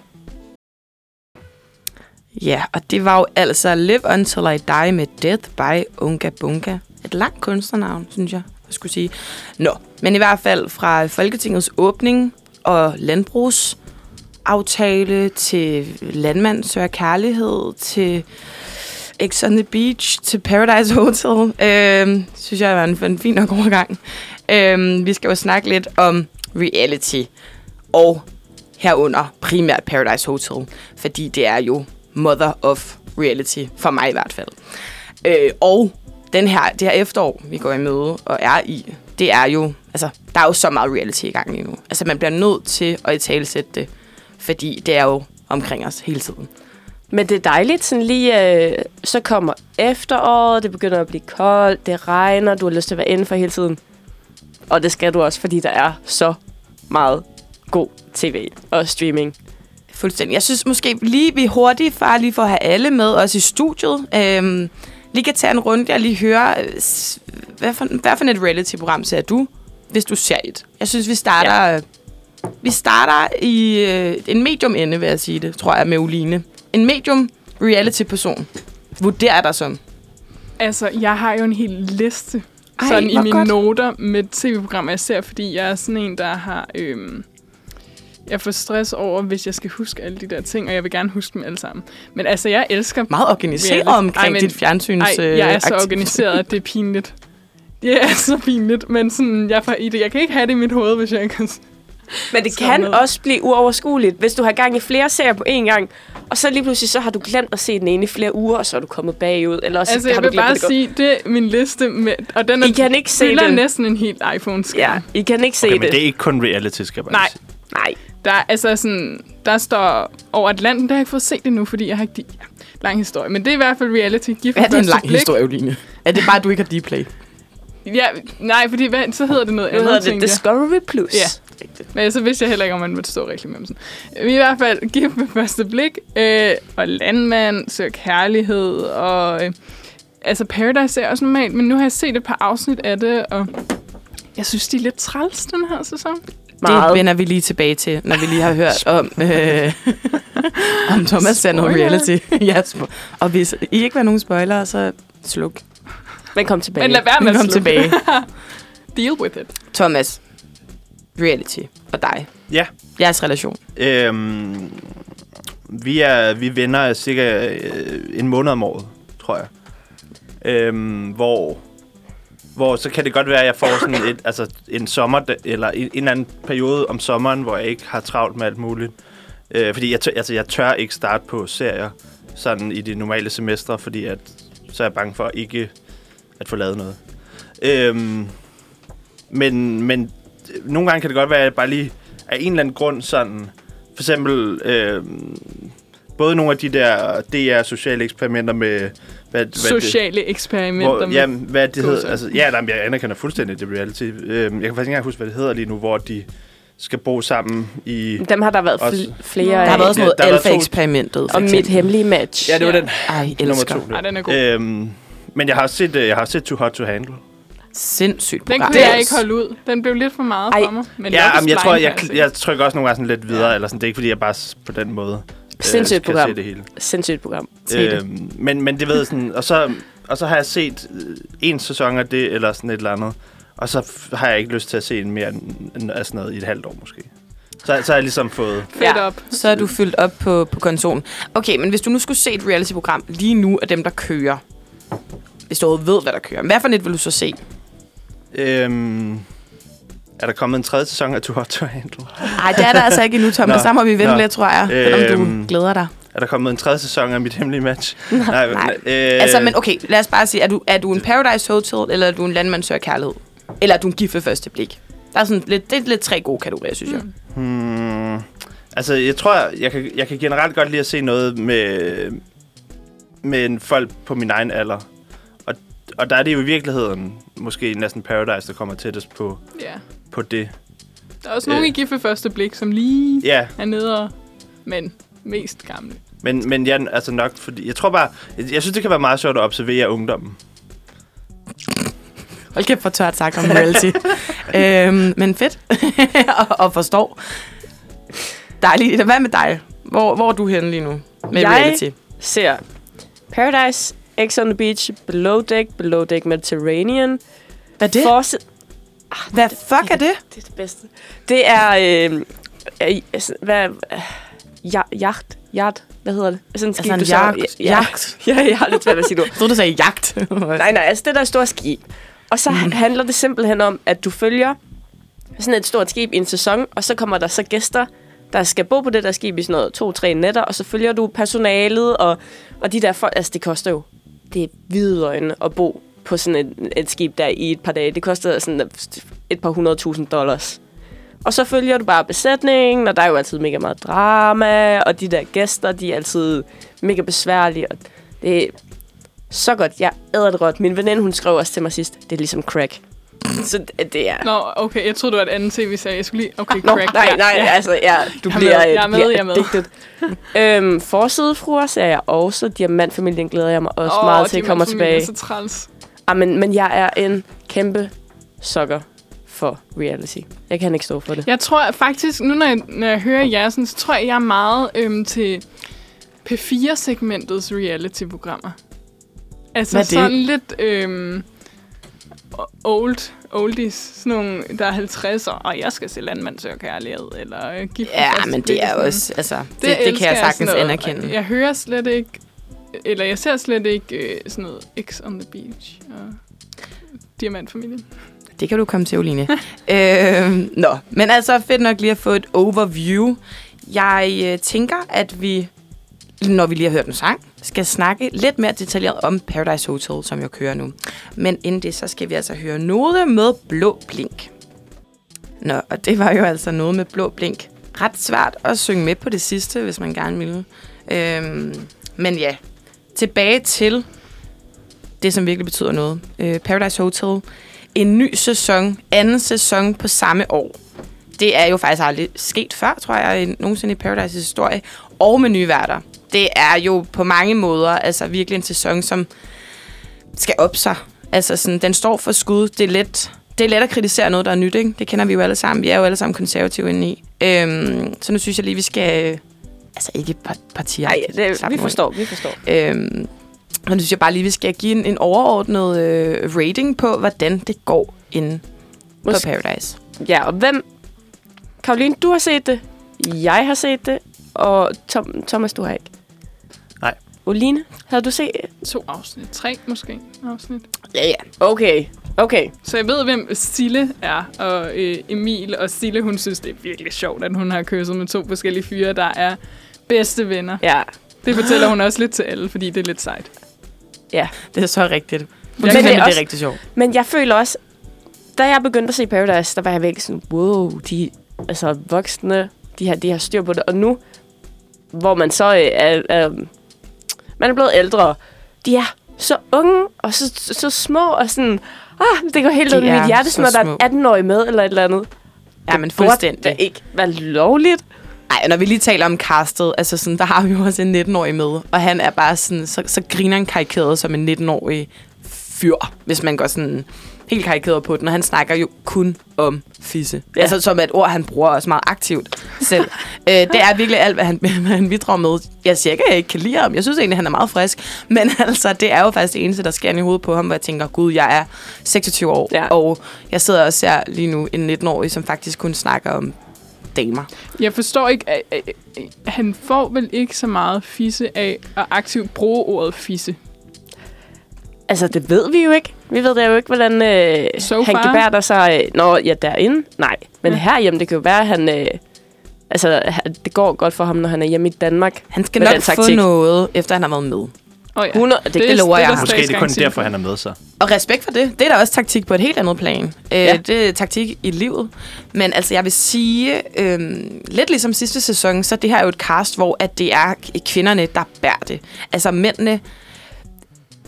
Ja, og det var jo altså Live Until I Die med Death by Unga Bunga. Et langt kunstnernavn, synes jeg, jeg skulle sige. Nå, men i hvert fald fra Folketingets åbning og landbrugsaftale til landmand søger kærlighed til X on the Beach til Paradise Hotel. Øh, synes jeg var en, en fin nok overgang. Øh, vi skal jo snakke lidt om reality og herunder primært Paradise Hotel, fordi det er jo mother of reality, for mig i hvert fald. Øh, og den her, det her efterår, vi går i møde og er i, det er jo, altså, der er jo så meget reality i gang lige nu. Altså, man bliver nødt til at italesætte det, fordi det er jo omkring os hele tiden. Men det er dejligt, sådan lige, øh, så kommer efteråret, det begynder at blive koldt, det regner, du har lyst til at være indenfor hele tiden. Og det skal du også, fordi der er så meget god tv og streaming. Fuldstændig. Jeg synes måske lige, vi er hurtigt, far lige for at have alle med, også i studiet. Øhm, lige kan tage en runde og lige høre, øh, hvad for, hvad for et reality-program ser du, hvis du ser et? Jeg synes, vi starter, ja. vi starter i øh, en medium ende, vil jeg sige det, tror jeg, med Uline. En medium reality-person. Vurderer dig som. Altså, jeg har jo en hel liste Ej, sådan i mine godt. noter med tv-programmer, jeg ser, fordi jeg er sådan en, der har øhm, jeg får stress over, hvis jeg skal huske alle de der ting, og jeg vil gerne huske dem alle sammen. Men altså, jeg elsker... Meget organiseret Reality. omkring Ej, men- dit fjernsyns Ej, jeg er så organiseret, at det er pinligt. Det er [laughs] så pinligt, men sådan, jeg, får i det. jeg kan ikke have det i mit hoved, hvis jeg ikke kan... [laughs] Men det kan noget. også blive uoverskueligt, hvis du har gang i flere serier på én gang, og så lige pludselig så har du glemt at se den ene i flere uger, og så er du kommet bagud, eller så Altså, har jeg du vil glemt, bare det sige, det er min liste, med, og den er, I kan ikke se den. næsten en helt iPhone-skærm. Ja, I kan ikke se Okay, det. men det er ikke kun reality, skal jeg bare Nej. sige. Nej. Der, er, altså sådan, der står over Atlanten, det har jeg ikke fået set endnu, fordi jeg har ikke... De, ja, lang historie, men det er i hvert fald reality. Gift Hvad er det en lang blik. historie, Line? Er det bare, at du ikke har Dplay? Ja, nej, fordi hvad, så hedder det noget Nu andet, hedder det. Discovery Plus. Ja. Men så vidste jeg heller ikke, om man måtte stå reklamere sådan. I hvert fald gift ved første blik, øh, og landmand, søger kærlighed, og øh, altså Paradise er også normalt, men nu har jeg set et par afsnit af det, og jeg synes, de er lidt træls, den her sæson. Det Meget. vender vi lige tilbage til, når vi lige har hørt om, øh, [laughs] om Thomas Sand og reality. [laughs] ja, og hvis I ikke vil have nogen spoilere, så sluk. Men kom tilbage. Men lad være med at Kom tilbage. [laughs] Deal with it. Thomas, reality og dig. Ja. Jeres relation. Øhm, vi er vi er venner af cirka øh, en måned om året, tror jeg. Øhm, hvor, hvor så kan det godt være, at jeg får sådan et, altså en sommer, eller en, en anden periode om sommeren, hvor jeg ikke har travlt med alt muligt. Øh, fordi jeg, tør, altså, jeg tør ikke starte på serier sådan i de normale semestre, fordi at, så er jeg bange for ikke at få lavet noget. Øhm, men, men øh, nogle gange kan det godt være, at jeg bare lige af en eller anden grund sådan... For eksempel øh, både nogle af de der DR sociale eksperimenter med... Hvad, hvad Sociale eksperimenter. hvor, med- ja, hvad det hedder. Altså, ja, nej, jeg anerkender fuldstændig det reality. Øh, jeg kan faktisk ikke engang huske, hvad det hedder lige nu, hvor de skal bo sammen i... Dem har der været Også- fl- flere Der af. har været sådan noget to- alfa-eksperimentet. for Og mit hemmelige match. Ja, det var den. Ej, Nummer elsker. to. Ej, den er god. Øhm, men jeg har set, øh, jeg har set Too Hot to Handle. Sindssygt Den program. kunne jeg ikke holde ud. Den blev lidt for meget Ej. for mig. Men Ja, jamen, jeg tror, jeg, se. jeg trykker også nogle gange sådan lidt videre, ja. eller sådan. Det er ikke, fordi jeg bare på den måde Sindssygt kan program. se det hele. Sindssygt program. Øhm, men, men det ved sådan, og så, og så har jeg set øh, en sæson af det, eller sådan et eller andet, og så har jeg ikke lyst til at se en mere end, end af sådan noget i et halvt år måske. Så, så har jeg ligesom fået... Fedt Ja. op. Så er du fyldt op på, på kontoren. Okay, men hvis du nu skulle se et reality-program lige nu af dem, der kører, hvis du overhovedet ved, hvad der kører, hvad for et vil du så se? Øhm, er der kommet en tredje sæson af Too Hot to Handle? Nej, det er der altså ikke endnu, Thomas. Nå, Der må vi vente nå. lidt, tror jeg, selvom Øhm, du glæder dig. Er der kommet en tredje sæson af Mit Hemmelige Match? nej. nej. Øh, Altså, men okay, lad os bare sige, er du, er du en Paradise Hotel, eller er du en landmand søger kærlighed? Eller er du en gift ved første blik? Der er sådan lidt, det er lidt tre gode kategorier, synes jeg. Hmm, altså, jeg tror, jeg kan, jeg kan generelt godt lide at se noget med, med en folk på min egen alder. Og, og der er det jo i virkeligheden måske næsten Paradise, der kommer tættest på, Ja. På det. Der er også Øh. i gift ved første blik, som lige Ja, er nede og... Men mest gamle. men, men ja, altså nok, fordi jeg tror bare, jeg, jeg synes, det kan være meget sjovt at observere ungdommen. Hold kæft for tørt sagt om reality. [laughs] øhm, men fedt. [laughs] og, og forstår. Dejligt. Hvad med dig? Hvor, hvor er du henne lige nu med Jeg- reality? Ser Paradise, X on the Beach, Below Deck, Below Deck Mediterranean. Hvad er det? Forse- Hvad fuck er det? det er det bedste. Det er... Øh, altså, hvad... Øh, ja, jagt. Jagt. Hvad hedder det? Sådan et skib, Altså en du så- jagt. Ja, jagt. [laughs] ja, jeg har lidt svært ved at sige det. Jeg troede, du sagde jagt. [laughs] Nej, nej, altså det der store skib. Og så mm. handler det simpelthen om, at du følger sådan et stort skib i en sæson, og så kommer der så gæster, der skal bo på det der skib i sådan noget to-tre nætter, og så følger du personalet, og, og de der folk, altså det koster jo, det er hvide øjne at bo på sådan et, et skib der i et par dage. Det koster sådan et par hundredtusind dollars. Og så følger du bare besætningen, og der er jo altid mega meget drama, og de der gæster, de er altid mega besværlige, og det er så godt. Jeg æder det godt. Min veninde, hun skrev også til mig sidst, det er ligesom crack. Så det- er... Nå, okay, jeg troede, det var et andet tv-serie. Jeg skulle lige... Okay, Nå, crack. nej, nej, ja. altså, ja, du Jeg er bliver, med, jeg er med, jeg er med. addicted. øhm, Forsidefruer ser jeg også. Diamantfamilien glæder jeg mig også Åh, meget til at komme Diamantfamilien tilbage. er så træls. Ah, men, men jeg er en kæmpe sukker for reality. Jeg kan ikke stå for det. Jeg tror faktisk, nu når jeg, når jeg hører jer, sådan, så tror jeg, jeg er meget øhm, til P4-segmentets reality-programmer. Altså Hvad er det? sådan lidt... Øhm, old, oldies, sådan nogle, der er 50 år, og jeg skal se Landmand søger kærlighed, eller øh, gift Ja, men det er sådan. også, altså, det, det, det kan jeg sagtens sådan noget. anerkende. Jeg hører slet ikke, eller jeg ser slet ikke øh, sådan noget X on the Beach og Diamantfamilien. Det kan du komme til, Oline. [laughs] øh, nå, men altså fedt nok lige at få et overview. Jeg øh, tænker, at vi, når vi lige har hørt en sang, skal snakke lidt mere detaljeret om Paradise Hotel, som jeg kører nu. Men inden det, så skal vi altså høre noget med blå blink. Nå, og det var jo altså noget med blå blink. Ret svært at synge med på det sidste, hvis man gerne ville. Øhm, men ja, tilbage til det, som virkelig betyder noget. Øh, Paradise Hotel. En ny sæson, anden sæson på samme år. Det er jo faktisk aldrig sket før, tror jeg, nogensinde i Paradise historie. Og med nye værter. Det er jo på mange måder altså virkelig en sæson, som skal op sig. Altså sådan, den står for skud. Det er let, det er let at kritisere noget, der er nyt, ikke? Det kender vi jo alle sammen. Vi er jo alle sammen konservative inde i. Øhm, så nu synes jeg lige, vi skal... Altså ikke par- partier. Nej, vi forstår, vi forstår. Øhm, og nu synes jeg bare lige, vi skal give en, en overordnet øh, rating på, hvordan det går inde på Måske- Paradise. Ja, og hvem... Karoline, du har set det. Jeg har set det. Og Tom, Thomas, du har ikke. Nej. Oline, havde du set? To afsnit, tre måske afsnit. Ja, ja. Okay, okay. Så jeg ved, hvem Sille er, og øh, Emil. Og Sille, hun synes, det er virkelig sjovt, at hun har kysset med to forskellige fyre, der er bedste venner. Ja. Det fortæller hun også lidt til alle, fordi det er lidt sejt. Det er så rigtigt. Hun Men det er nemlig, det også- er rigtig sjovt. Men jeg føler også, da jeg begyndte at se Paradise, der var jeg virkelig sådan, wow, de altså voksne, de har, de har styr på det. Og nu, hvor man så øh, er, er, man er blevet ældre, de er så unge og så, så, så små og sådan, ah, det går helt ud i er mit hjerte, når der er en 18-årig med eller et eller andet. Ja, men Det burde fuldstændig. ikke være lovligt. Ej, når vi lige taler om castet, altså sådan, der har vi jo også en 19-årig med, og han er bare sådan, så, så griner han karikeret som en 19-årig fyr, hvis man går sådan helt karikeret på den, og han snakker jo kun om fisse. Ja. Altså som et ord, han bruger også meget aktivt selv. [laughs] øh, det er virkelig alt, hvad han, [laughs] hvad han bidrager med. Jeg siger ikke, at jeg ikke kan lide ham. Jeg synes egentlig, han er meget frisk. Men [laughs] altså, det er jo faktisk det eneste, der sker i hovedet på ham, hvor jeg tænker, gud, jeg er 26 år, Ja. og jeg sidder og ser lige nu en 19-årig, som faktisk kun snakker om damer. Jeg forstår ikke, at, at, at han får vel ikke så meget fisse af at aktivt bruge ordet fisse. Altså, det ved vi jo ikke. Vi ved da jo ikke, hvordan øh, So han gebærder sig. Øh, Nå, ja, derinde. Nej. Men Ja. herhjemme, det kan jo være, at han... Øh, altså, det går godt for ham, når han er hjemme i Danmark. Han skal nok få noget, efter han har været med. Oh, ja. 100, det, det det, lover jeg der ham. Måske det er kun derfor, for. han er med sig. Og respekt for det. Det er da også taktik på et helt andet plan. Øh, Ja. Det er taktik i livet. Men altså, jeg vil sige, øh, lidt ligesom sidste sæson, så det her er jo et cast, hvor at det er kvinderne, der bærer det. Altså mændene,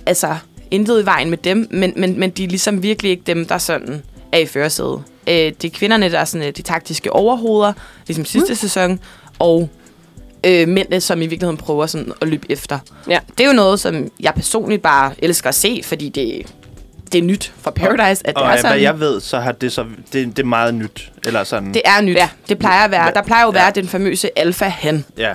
altså intet i vejen med dem, men, men, men de er ligesom virkelig ikke dem, der sådan er i førersædet. Øh, det er kvinderne, der er sådan, øh, de taktiske overhoveder, ligesom sidste mm. sæson, og øh, mændene, som i virkeligheden prøver sådan at løbe efter. Ja. Det er jo noget, som jeg personligt bare elsker at se, fordi det, det er nyt for Paradise, at det Og er sådan. hvad jeg ved, så har det så det, det er meget nyt. Eller sådan, Det er nyt. Ja. Det plejer at være. Der plejer jo at være Ja. den famøse alfa-han. ja.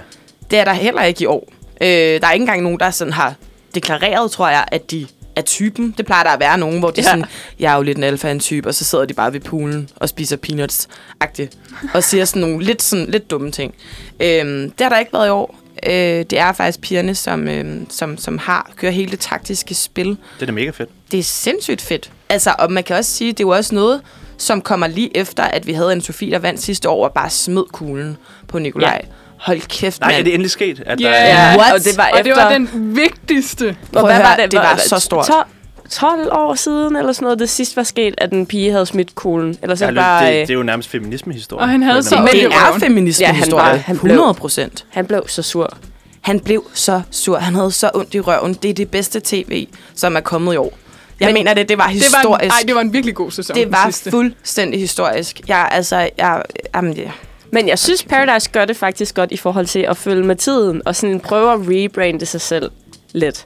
Det er der heller ikke i år. Øh, der er ikke engang nogen, der sådan har deklareret, tror jeg, at de er typen. Det plejer der at være nogen, hvor de ja. Ja. sådan, jeg er jo lidt en alfa-type, og så sidder de bare ved poolen og spiser peanuts-agtigt. Og siger sådan nogle lidt, sådan, lidt dumme ting. Øh, det har der ikke været i år. Øh, det er faktisk pigerne, som, øh, som, som har kører hele det taktiske spil. Det er da mega fedt. Det er sindssygt fedt. Altså, og man kan også sige, det er jo også noget, som kommer lige efter, at vi havde en Sofie, der vandt sidste år, og bare smed kuglen på Nikolaj. Ja. Hold kæft, Nej, mand. er det endelig sket? At Ja. der er, Ja, What? og det var Og efter... det var den vigtigste. Prøv at høre, det var så stort. 12, 12 år siden, eller sådan noget, det sidst var sket, at en pige havde smidt kuglen. Eller så Ja, det det, bare... det, øh, det er jo nærmest feminisme-historie. Og han havde så Men det er feminisme-historie. Ja, han var- han blev- 100 procent. Han blev så sur. Han blev så sur. Han havde så ondt i røven. Det er det bedste tv, som er kommet i år. Jeg Men, Men- mener det, det var Det var, historisk. en, ej, det var en virkelig god sæson. det var sidste. fuldstændig historisk. Jeg, altså, jeg, jamen, ja. Men jeg synes, Paradise gør det faktisk godt i forhold til at følge med tiden, og sådan prøve at rebrande sig selv lidt.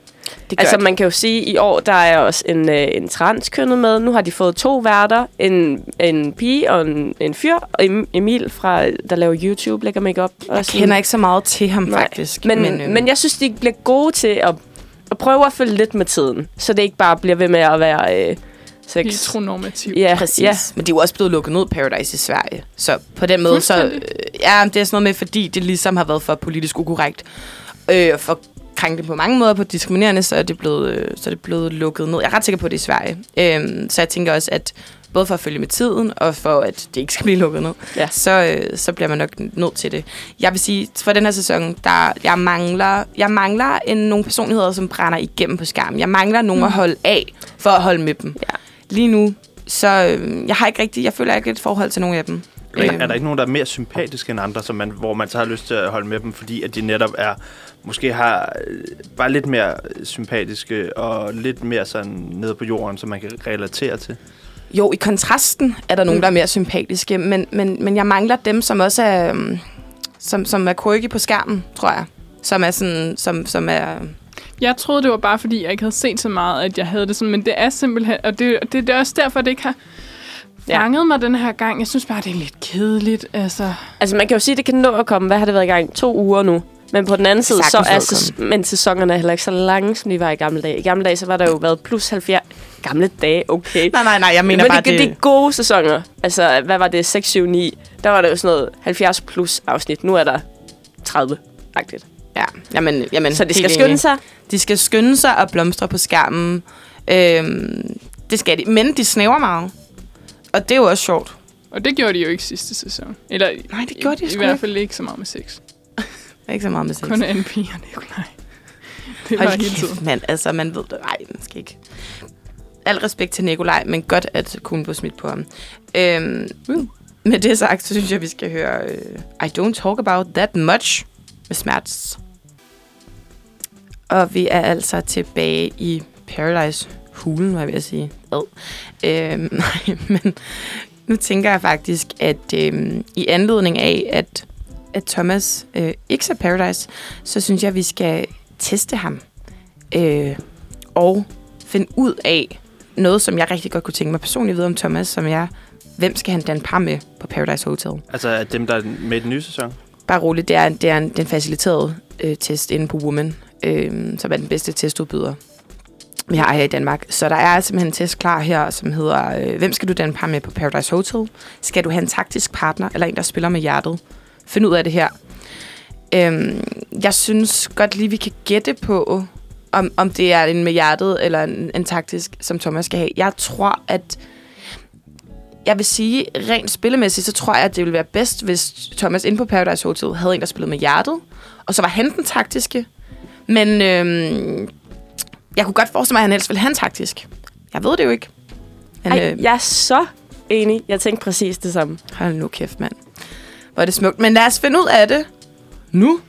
det Altså, det. man kan jo sige, at i år, der er også en, øh, en transkønnet med. Nu har de fået to værter. En, en pige og en, en fyr. Og Em- Emil, fra, der laver YouTube, lægger make op. Jeg kender ikke så meget til ham, Nej, faktisk. Men, men, øh, men jeg synes, de bliver gode til at, at prøve at følge lidt med tiden. Så det ikke bare bliver ved med at være... Øh, 6. Heteronormativ. Ja, Præcis. ja. Men de er jo også blevet lukket ned Paradise i Sverige. Så på den måde, så... Ja, det er sådan noget med, fordi det ligesom har været for politisk ukorrekt. Øh, for krænket på mange måder på diskriminerende, så er, det blevet, øh, så er det blevet lukket ned. Jeg er ret sikker på, at det er i Sverige. Øh, så jeg tænker også, at både for at følge med tiden, og for at det ikke skal blive lukket ned, Ja. så, øh, så bliver man nok nødt til det. Jeg vil sige, for den her sæson, der, jeg mangler, jeg mangler en, nogle personligheder, som brænder igennem på skærmen. Jeg mangler nogen mm. at holde af, for at holde med dem. Ja. Lige nu, så øh, jeg har ikke rigtig, jeg føler ikke et forhold til nogen af dem. Men Øhm. er der ikke nogen, der er mere sympatiske end andre, som man, hvor man så har lyst til at holde med dem, fordi at de netop er, måske har øh, bare lidt mere sympatiske og lidt mere sådan nede på jorden, som man kan relatere til? Jo, i kontrasten er der nogen, der er mere sympatiske, men, men, men jeg mangler dem, som også er, øhm, som, som er quirky på skærmen, tror jeg. Som er sådan, som, som er... Jeg troede, det var bare, fordi jeg ikke havde set så meget, at jeg havde det sådan. Men det er simpelthen... Og det, det, det er også derfor, det ikke har Ja. fanget mig den her gang. Jeg synes bare, det er lidt kedeligt. Altså, Altså, man kan jo sige, at det kan nå at komme. Hvad har det været i gang? To uger nu. Men på den anden side, så er sæs- men sæsonerne er heller ikke så lange, som de var i gamle dage. I gamle dage, så var der jo været plus 70... Gamle dage, okay. Nej, nej, nej, jeg mener Men bare, det, det, de gode sæsoner, altså hvad var det, 6, 7, 9, der var der jo sådan noget 70 plus afsnit. Nu er der 30-agtigt. Ja, jamen, jamen, Så det skal helt skynde sig. De skal skynde sig og blomstre på skærmen. Øhm, det skal de. Men de snæver meget. Og det er jo også sjovt. og det gjorde de jo ikke sidste sæson. Eller Nej, det gjorde de i, i hvert ikke. fald ikke så meget med sex. [laughs] Ikke så meget med sex. Kun Pia og Nikolaj. Det var hele kæft, tiden. mand. Altså, man ved det. Nej, man skal ikke. Al respekt til Nikolaj, men godt, at kun blev smidt på ham. Øhm, med det sagt, så synes jeg, vi skal høre uh, I Don't Talk About That Much med Smerts. Og vi er altså tilbage i Paradise Hulen, var jeg ved at sige. Ad. Øhm, [laughs] nej, men nu tænker jeg faktisk, at øhm, i anledning af, at, at Thomas øh, ikke ser Paradise, så synes jeg, at vi skal teste ham. Øh, og finde ud af noget, som jeg rigtig godt kunne tænke mig personligt at vide om Thomas, som jeg, hvem skal han danne par med på Paradise Hotel? Altså dem, der er med i den nye sæson? Bare roligt, det er, det er en, den faciliterede øh, test inde på Woman, øh, som er den bedste testudbyder, vi har her i Danmark. Så der er simpelthen en test klar her, som hedder, øh, hvem skal du danne par med på Paradise Hotel? Skal du have en taktisk partner, eller en, der spiller med hjertet? Find ud af det her. Øh, jeg synes godt lige, vi kan gætte på, om, om det er en med hjertet, eller en, en taktisk, som Thomas skal have. Jeg tror, at jeg vil sige, rent spillemæssigt, så tror jeg, at det ville være bedst, hvis Thomas inde på Paradise Hotel havde en, der spillede med hjertet, og så var han den taktiske. Men øhm, jeg kunne godt forestille mig, at han helst ville have en taktisk. Jeg ved det jo ikke. Men, Ej, øh, jeg er så enig. Jeg tænkte præcis det samme. Hold nu kæft, mand. Hvor er det smukt. Men lad os finde ud af det nu.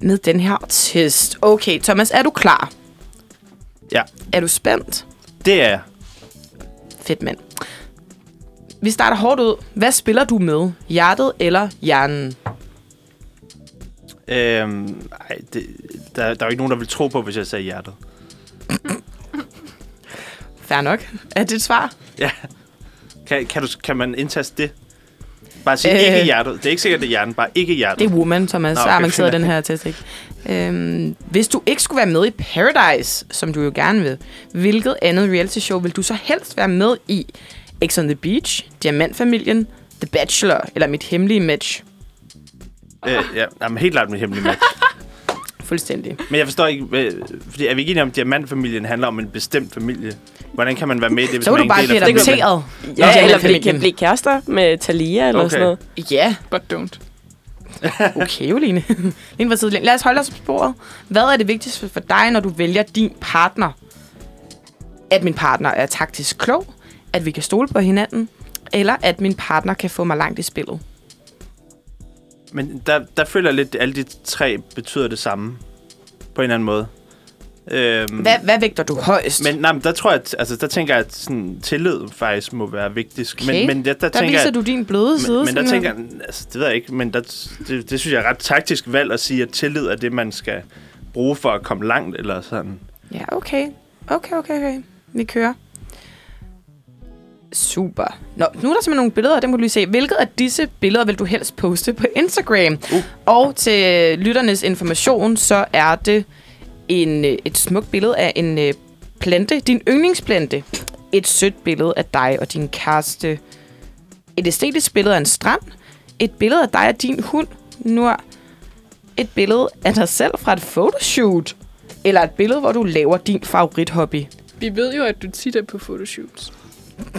Med den her test. Okay, Thomas, er du klar? Ja. Er du spændt? Det er jeg. Fedt, mand. Vi starter hårdt ud. Hvad spiller du med? Hjertet eller hjernen? Øhm, ej, det, der, der er jo ikke nogen, der vil tro på, hvis jeg sagde hjertet. Fair nok. Er det et svar? Ja. Kan, kan, du, kan man indtaste det? Bare sige Øh. ikke hjertet. Det er ikke sikkert, det er hjernen. Bare ikke hjertet. Det er woman, Thomas. Nå, okay, avanceret den her test, ikke? Øhm, hvis du ikke skulle være med i Paradise, som du jo gerne vil, hvilket andet reality show vil du så helst være med i? X on the Beach, Diamantfamilien, The Bachelor eller Mit Hemmelige Match? Øh, ja, jamen, helt klart mit hemmelige match. Fuldstændig. Men jeg forstår ikke, hvad, fordi er vi ikke enige om, at diamantfamilien handler om en bestemt familie? Hvordan kan man være med i det, hvis Så man du ikke bare er en blive del af familien? adopteret. Ja, Nå, eller blive, kan blive kærester med Thalia eller Okay. sådan noget. Ja, But don't. [laughs] okay, Oline. Lige fra sidelinjen. Lad os holde os på sporet. Hvad er det vigtigste for dig, når du vælger din partner? At min partner er taktisk klog, at vi kan stole på hinanden, eller at min partner kan få mig langt i spillet. Men der, der føler jeg lidt, at alle de tre betyder det samme. På en eller anden måde. Øhm, Hvad, hvad vægter du højst? Men, nej, men der tror jeg, at, altså, der tænker jeg, at sådan, tillid faktisk må være vigtigst. Okay. Men, men der, der, der tænker viser jeg, du din bløde side. men, men der tænker jeg, altså, det ved jeg ikke, men der, det, det synes jeg er ret taktisk valg at sige, at tillid er det, man skal bruge for at komme langt, eller sådan. Ja, okay. Okay, okay, okay. Vi kører. Super. Nå, nu er der simpelthen nogle billeder, dem må du lige se. Hvilket af disse billeder vil du helst poste på Instagram? Uh. Og til lytternes information, så er det en, øh, et smukt billede af en øh, plante. Din yndlingsplante. Et sødt billede af dig og din kæreste. Et æstetisk billede af en strand. Et billede af dig og din hund. Nord. Et billede af dig selv fra et photoshoot. Eller et billede, hvor du laver din favorithobby. Vi ved jo, at du tit er på fotoshoots.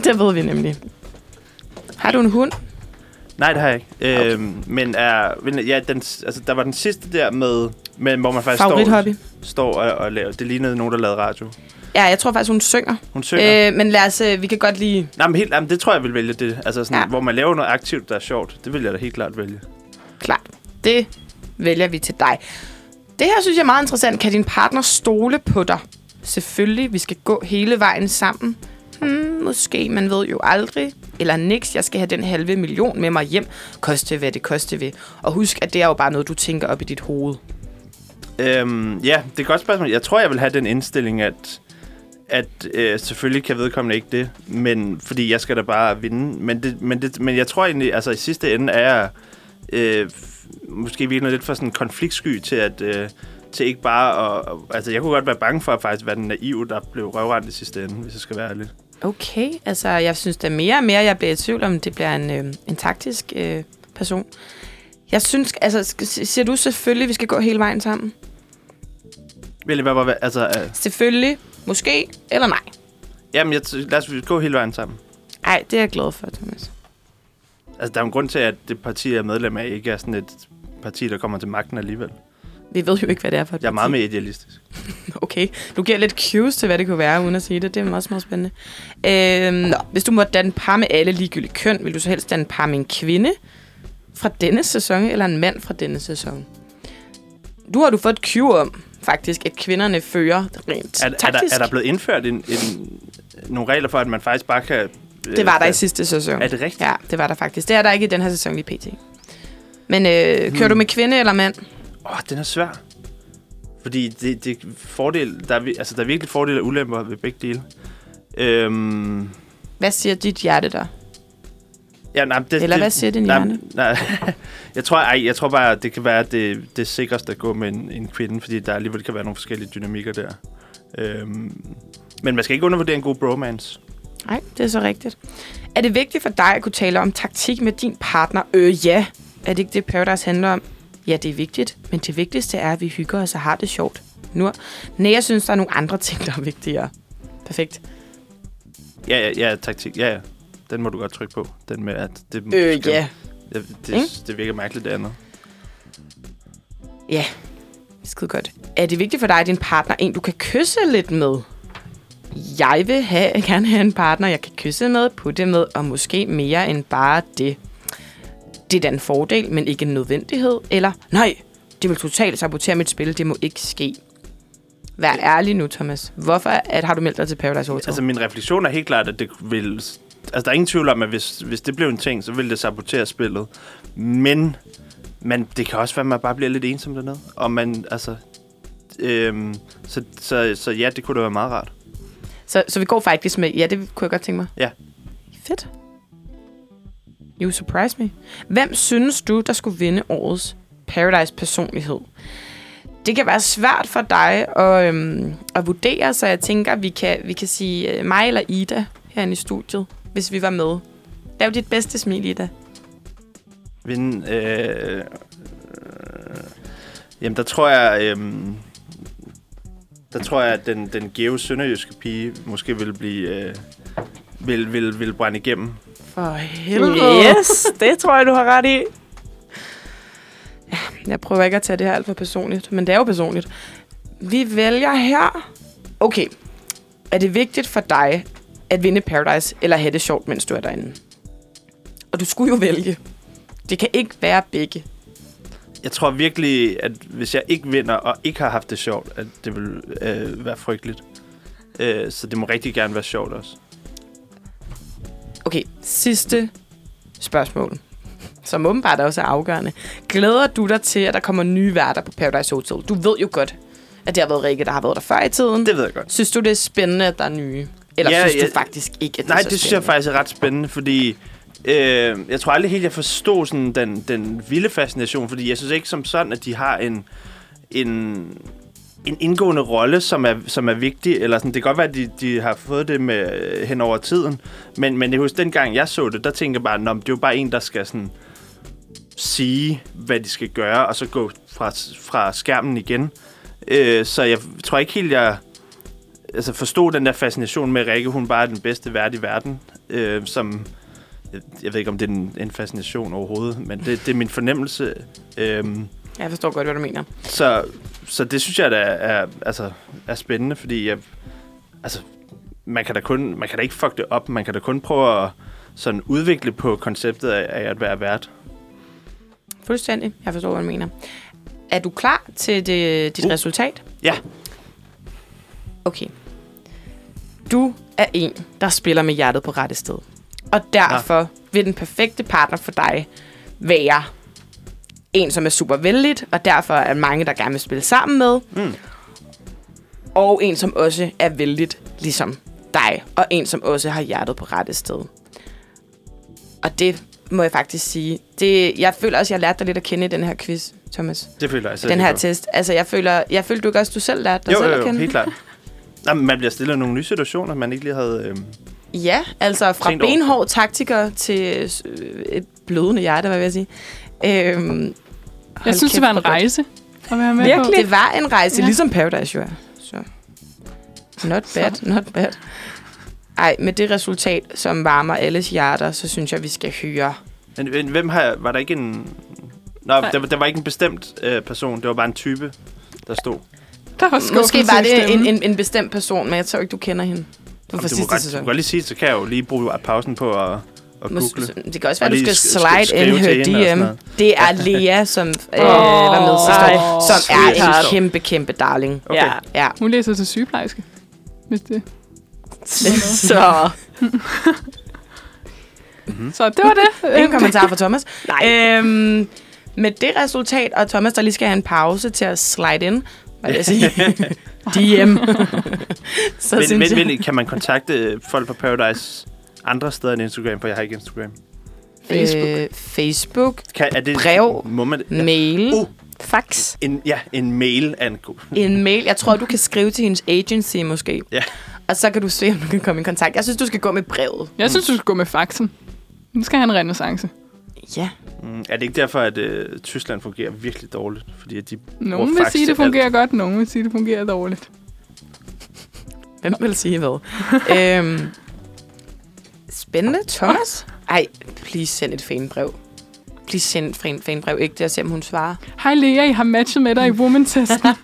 Det ved vi nemlig. Har du en hund? Nej, det har jeg ikke. Okay. Øhm, men er, ja, den, altså, der var den sidste der med, med hvor man faktisk står, står og, og laver. Det lignede nogen, der lavede radio. Ja, jeg tror faktisk, hun synger. Hun synger. Øh, men lad os, øh, vi kan godt lige... Nej, men helt, jamen, det tror jeg, jeg vil vælge det. Altså sådan, ja. hvor man laver noget aktivt, der er sjovt. Det vil jeg da helt klart vælge. Klart. Det vælger vi til dig. Det her synes jeg er meget interessant. Kan din partner stole på dig? Selvfølgelig, vi skal gå hele vejen sammen. Hmm, måske, man ved jo aldrig. Eller niks, jeg skal have den halve million med mig hjem. Koste hvad det koste vil. Og husk, at det er jo bare noget, du tænker op i dit hoved. Øhm, ja, det er et godt spørgsmål. Jeg tror, jeg vil have den indstilling, at, at øh, selvfølgelig kan vedkommende ikke det, men fordi jeg skal da bare vinde. Men, det, men, det, men jeg tror egentlig, altså i sidste ende er jeg øh, måske virkelig lidt for sådan konfliktsky til at... Øh, til ikke bare at... Altså, jeg kunne godt være bange for at faktisk være den naive, der blev røvrendt i sidste ende, hvis jeg skal være ærlig. Okay, altså jeg synes da mere og mere, jeg bliver i tvivl om, det bliver en, øh, en taktisk øh, person. Jeg synes, altså siger du selvfølgelig, vi skal gå hele vejen sammen? Vil det være, altså, øh, Selvfølgelig, måske, eller nej? jamen, jeg, lad os gå hele vejen sammen. Nej, det er jeg glad for, Thomas. Altså, der er jo en grund til, at det parti, jeg er medlem af, ikke er sådan et parti, der kommer til magten alligevel. Vi ved jo ikke, hvad det er for et Jeg er meget mere idealistisk. [laughs] Okay, du giver lidt cues til, hvad det kunne være, uden at sige det. Det er også meget spændende. Øhm, nå, hvis du måtte danne par med alle ligegyldige køn, vil du så helst danne par med en kvinde fra denne sæson, eller en mand fra denne sæson? Du har du fået et cue om, faktisk, at kvinderne fører rent Er, er, der, taktisk. er der blevet indført en, en, nogle regler for, at man faktisk bare kan... øh, det var der i sidste sæson. Er det rigtigt? Ja, det var der faktisk. Det er der ikke i den her sæson lige pt. Men øh, kører du med kvinde eller mand? Åh, den er svær. Fordi det, det er fordel, der er, altså, der er virkelig fordele og ulemper ved begge dele. Øhm, Hvad siger dit hjerte der? ja, nej, det, Eller det, hvad siger din nej, hjerne? Nej, [laughs] jeg tror, ej, jeg tror bare, at det kan være det, det sikreste at gå med en, en kvinde, fordi der alligevel kan være nogle forskellige dynamikker der. Øhm, men man skal ikke undervurdere en god bromance. Nej, det er så rigtigt. Er det vigtigt for dig at kunne tale om taktik med din partner? Øh, ja. Er det ikke det, Paradise handler om? Ja, det er vigtigt. Men det vigtigste er, at vi hygger os og har det sjovt. Nu. Nej, jeg synes, der er nogle andre ting, der er vigtigere. Perfekt. Ja, ja, ja, taktik, ja, ja. Den må du godt trykke på. Den med, at det, Øh, skal- ja. ja det, Ikke? det virker mærkeligt, det andet. Ja, skide godt. Er det vigtigt for dig, at din partner er en, du kan kysse lidt med? Jeg vil have, gerne have en partner, jeg kan kysse med, putte med, og måske mere end bare det. Det er da en fordel, men ikke en nødvendighed. Eller, nej, det vil totalt sabotere mit spil, det må ikke ske. Vær ærlig nu, Thomas. Hvorfor at, har du meldt dig til Paradise Hotel? Altså, min refleksion er helt klart, at det vil... Altså, der er ingen tvivl om, at hvis, hvis det blev en ting, så ville det sabotere spillet. Men, men det kan også være, at man bare bliver lidt ensom dernede. Og man, altså... Øhm, så, så, så ja, det kunne da være meget rart. Så, så vi går faktisk med, ja, det kunne jeg godt tænke mig. Ja. Fedt. You surprise me. Hvem synes du, der skulle vinde årets Paradise personlighed? Det kan være svært for dig at, øhm, at vurdere, så jeg tænker, vi kan, vi kan sige øh, mig eller Ida herinde i studiet, hvis vi var med. Lav dit bedste smil, Ida. Vinde, øh, øh, jamen, der tror jeg... Øh, der tror jeg, at den, den gæve sønderjyske pige måske vil blive... Øh, vil, vil, vil brænde igennem. For helvede. Yes, det tror jeg, du har ret i. Jeg prøver ikke at tage det her alt for personligt, men det er jo personligt. Vi vælger her. Okay. Er det vigtigt for dig at vinde Paradise, eller have det sjovt, mens du er derinde? Og du skulle jo vælge. Det kan ikke være begge. Jeg tror virkelig, at hvis jeg ikke vinder og ikke har haft det sjovt, at det vil øh, være frygteligt. Øh, så det må rigtig gerne være sjovt også. Okay, sidste spørgsmål, som åbenbart også er afgørende. Glæder du dig til, at der kommer nye værter på Paradise Hotel? Du ved jo godt, at det har været Rikke, der har været der før i tiden. Det ved jeg godt. Synes du, det er spændende, at der er nye? Eller Ja, synes ja. du faktisk ikke, at det Nej, er så det synes jeg faktisk er ret spændende, fordi øh, jeg tror aldrig helt, jeg forstod sådan den, den vilde fascination, fordi jeg synes ikke som sådan, at de har en, en en indgående rolle, som er, som er vigtig. Eller sådan, det kan godt være, at de, de har fået det med øh, hen over tiden. Men, men jeg husker, dengang jeg så det, der tænkte jeg bare, at det er jo bare en, der skal sådan sige, hvad de skal gøre, og så gå fra, fra skærmen igen. Øh, så jeg tror ikke helt, jeg altså forstod den der fascination med Rikke. Hun bare er den bedste vært i verden. Øh, som, jeg, ved ikke, om det er en, en fascination overhovedet, men det, det er min fornemmelse. Øh, Jeg forstår godt, hvad du mener. så, så det synes jeg da er, altså, er spændende, fordi jeg, altså, man kan da kun, man kan da ikke fuck det op. Man kan da kun prøve at sådan udvikle på konceptet af, af at være vært. Fuldstændig. Jeg forstår, hvad du mener. Er du klar til det, dit Uh. resultat? Ja. Okay. Du er en, der spiller med hjertet på rette sted. Og derfor vil den perfekte partner for dig være en, som er super vældig, og derfor er mange, der gerne vil spille sammen med. Mm. Og en, som også er vældig, ligesom dig. Og en, som også har hjertet på rette sted. Og det må jeg faktisk sige. Det, jeg føler også, at jeg lærte dig lidt at kende i den her quiz, Thomas. Det føler jeg den her gør. test. Altså, jeg føler, jeg følte du ikke også, du selv lærte dig Jo, selv jo, at jo, kende? helt klart. Jamen, man bliver stillet i nogle nye situationer, man ikke lige havde... Øhm, Ja, altså fra benhård taktiker til øh, et blødende hjerte, hvad vil jeg sige. Øhm, Jeg hold synes, kæft, det var en rejse at være med Virkelig? på. Det var en rejse, Ja. ligesom Paradise jo er. Så. Not bad, not bad. Ej, med det resultat, som varmer alles hjerter, så synes jeg, vi skal høre. men, men hvem har... Var der ikke en... Nå, Nej. der, der var ikke en bestemt øh, person. Det var bare en type, der stod. Der var Måske var det en, en, en bestemt person, men jeg tror ikke, du kender hende. Du Jamen, du, må sidste godt, du godt lige sige, så kan jeg jo lige bruge pausen på at, at google. Mås- det kan også være, Og du skal sk- sk- slide in her og DM. Det er Lea, som øh, var med sidste år, som er en kæmpe, kæmpe darling. Okay. Ja. Ja. Hun læser til sygeplejerske. Hvis det. [laughs] Så Så det var det. Ingen kommentar fra Thomas. nej. Øhm, med det resultat, og Thomas, der lige skal have en pause til at slide in, hvad vil jeg sige? [laughs] DM. [laughs] så Men, synes men, jeg, men, kan man kontakte folk fra Paradise andre steder end Instagram, for jeg har ikke Instagram. Facebook. Øh, Facebook, Kan, er det, Brev. Må man, ja. mail, Uh. Fax. en, ja, en mail er en god... en mail. Jeg tror, du kan skrive til hendes agency måske. Ja. Og så kan du se, om du kan komme i kontakt. Jeg synes, du skal gå med brevet. Jeg synes, du skal gå med faxen. Nu skal han en renaissance. Ja. Mm, er det ikke derfor, at øh, Tyskland fungerer virkelig dårligt? Fordi at de Nogen vil sige, det fungerer godt. Nogen vil sige, det fungerer dårligt. Hvem vil sige hvad? [laughs] øhm, spændende, Thomas. Ej, please send et fanbrev. Please send et fan- fanbrev. Ikke det at se, om hun svarer. Hej Lea, jeg har matchet med dig i woman-testen. [laughs]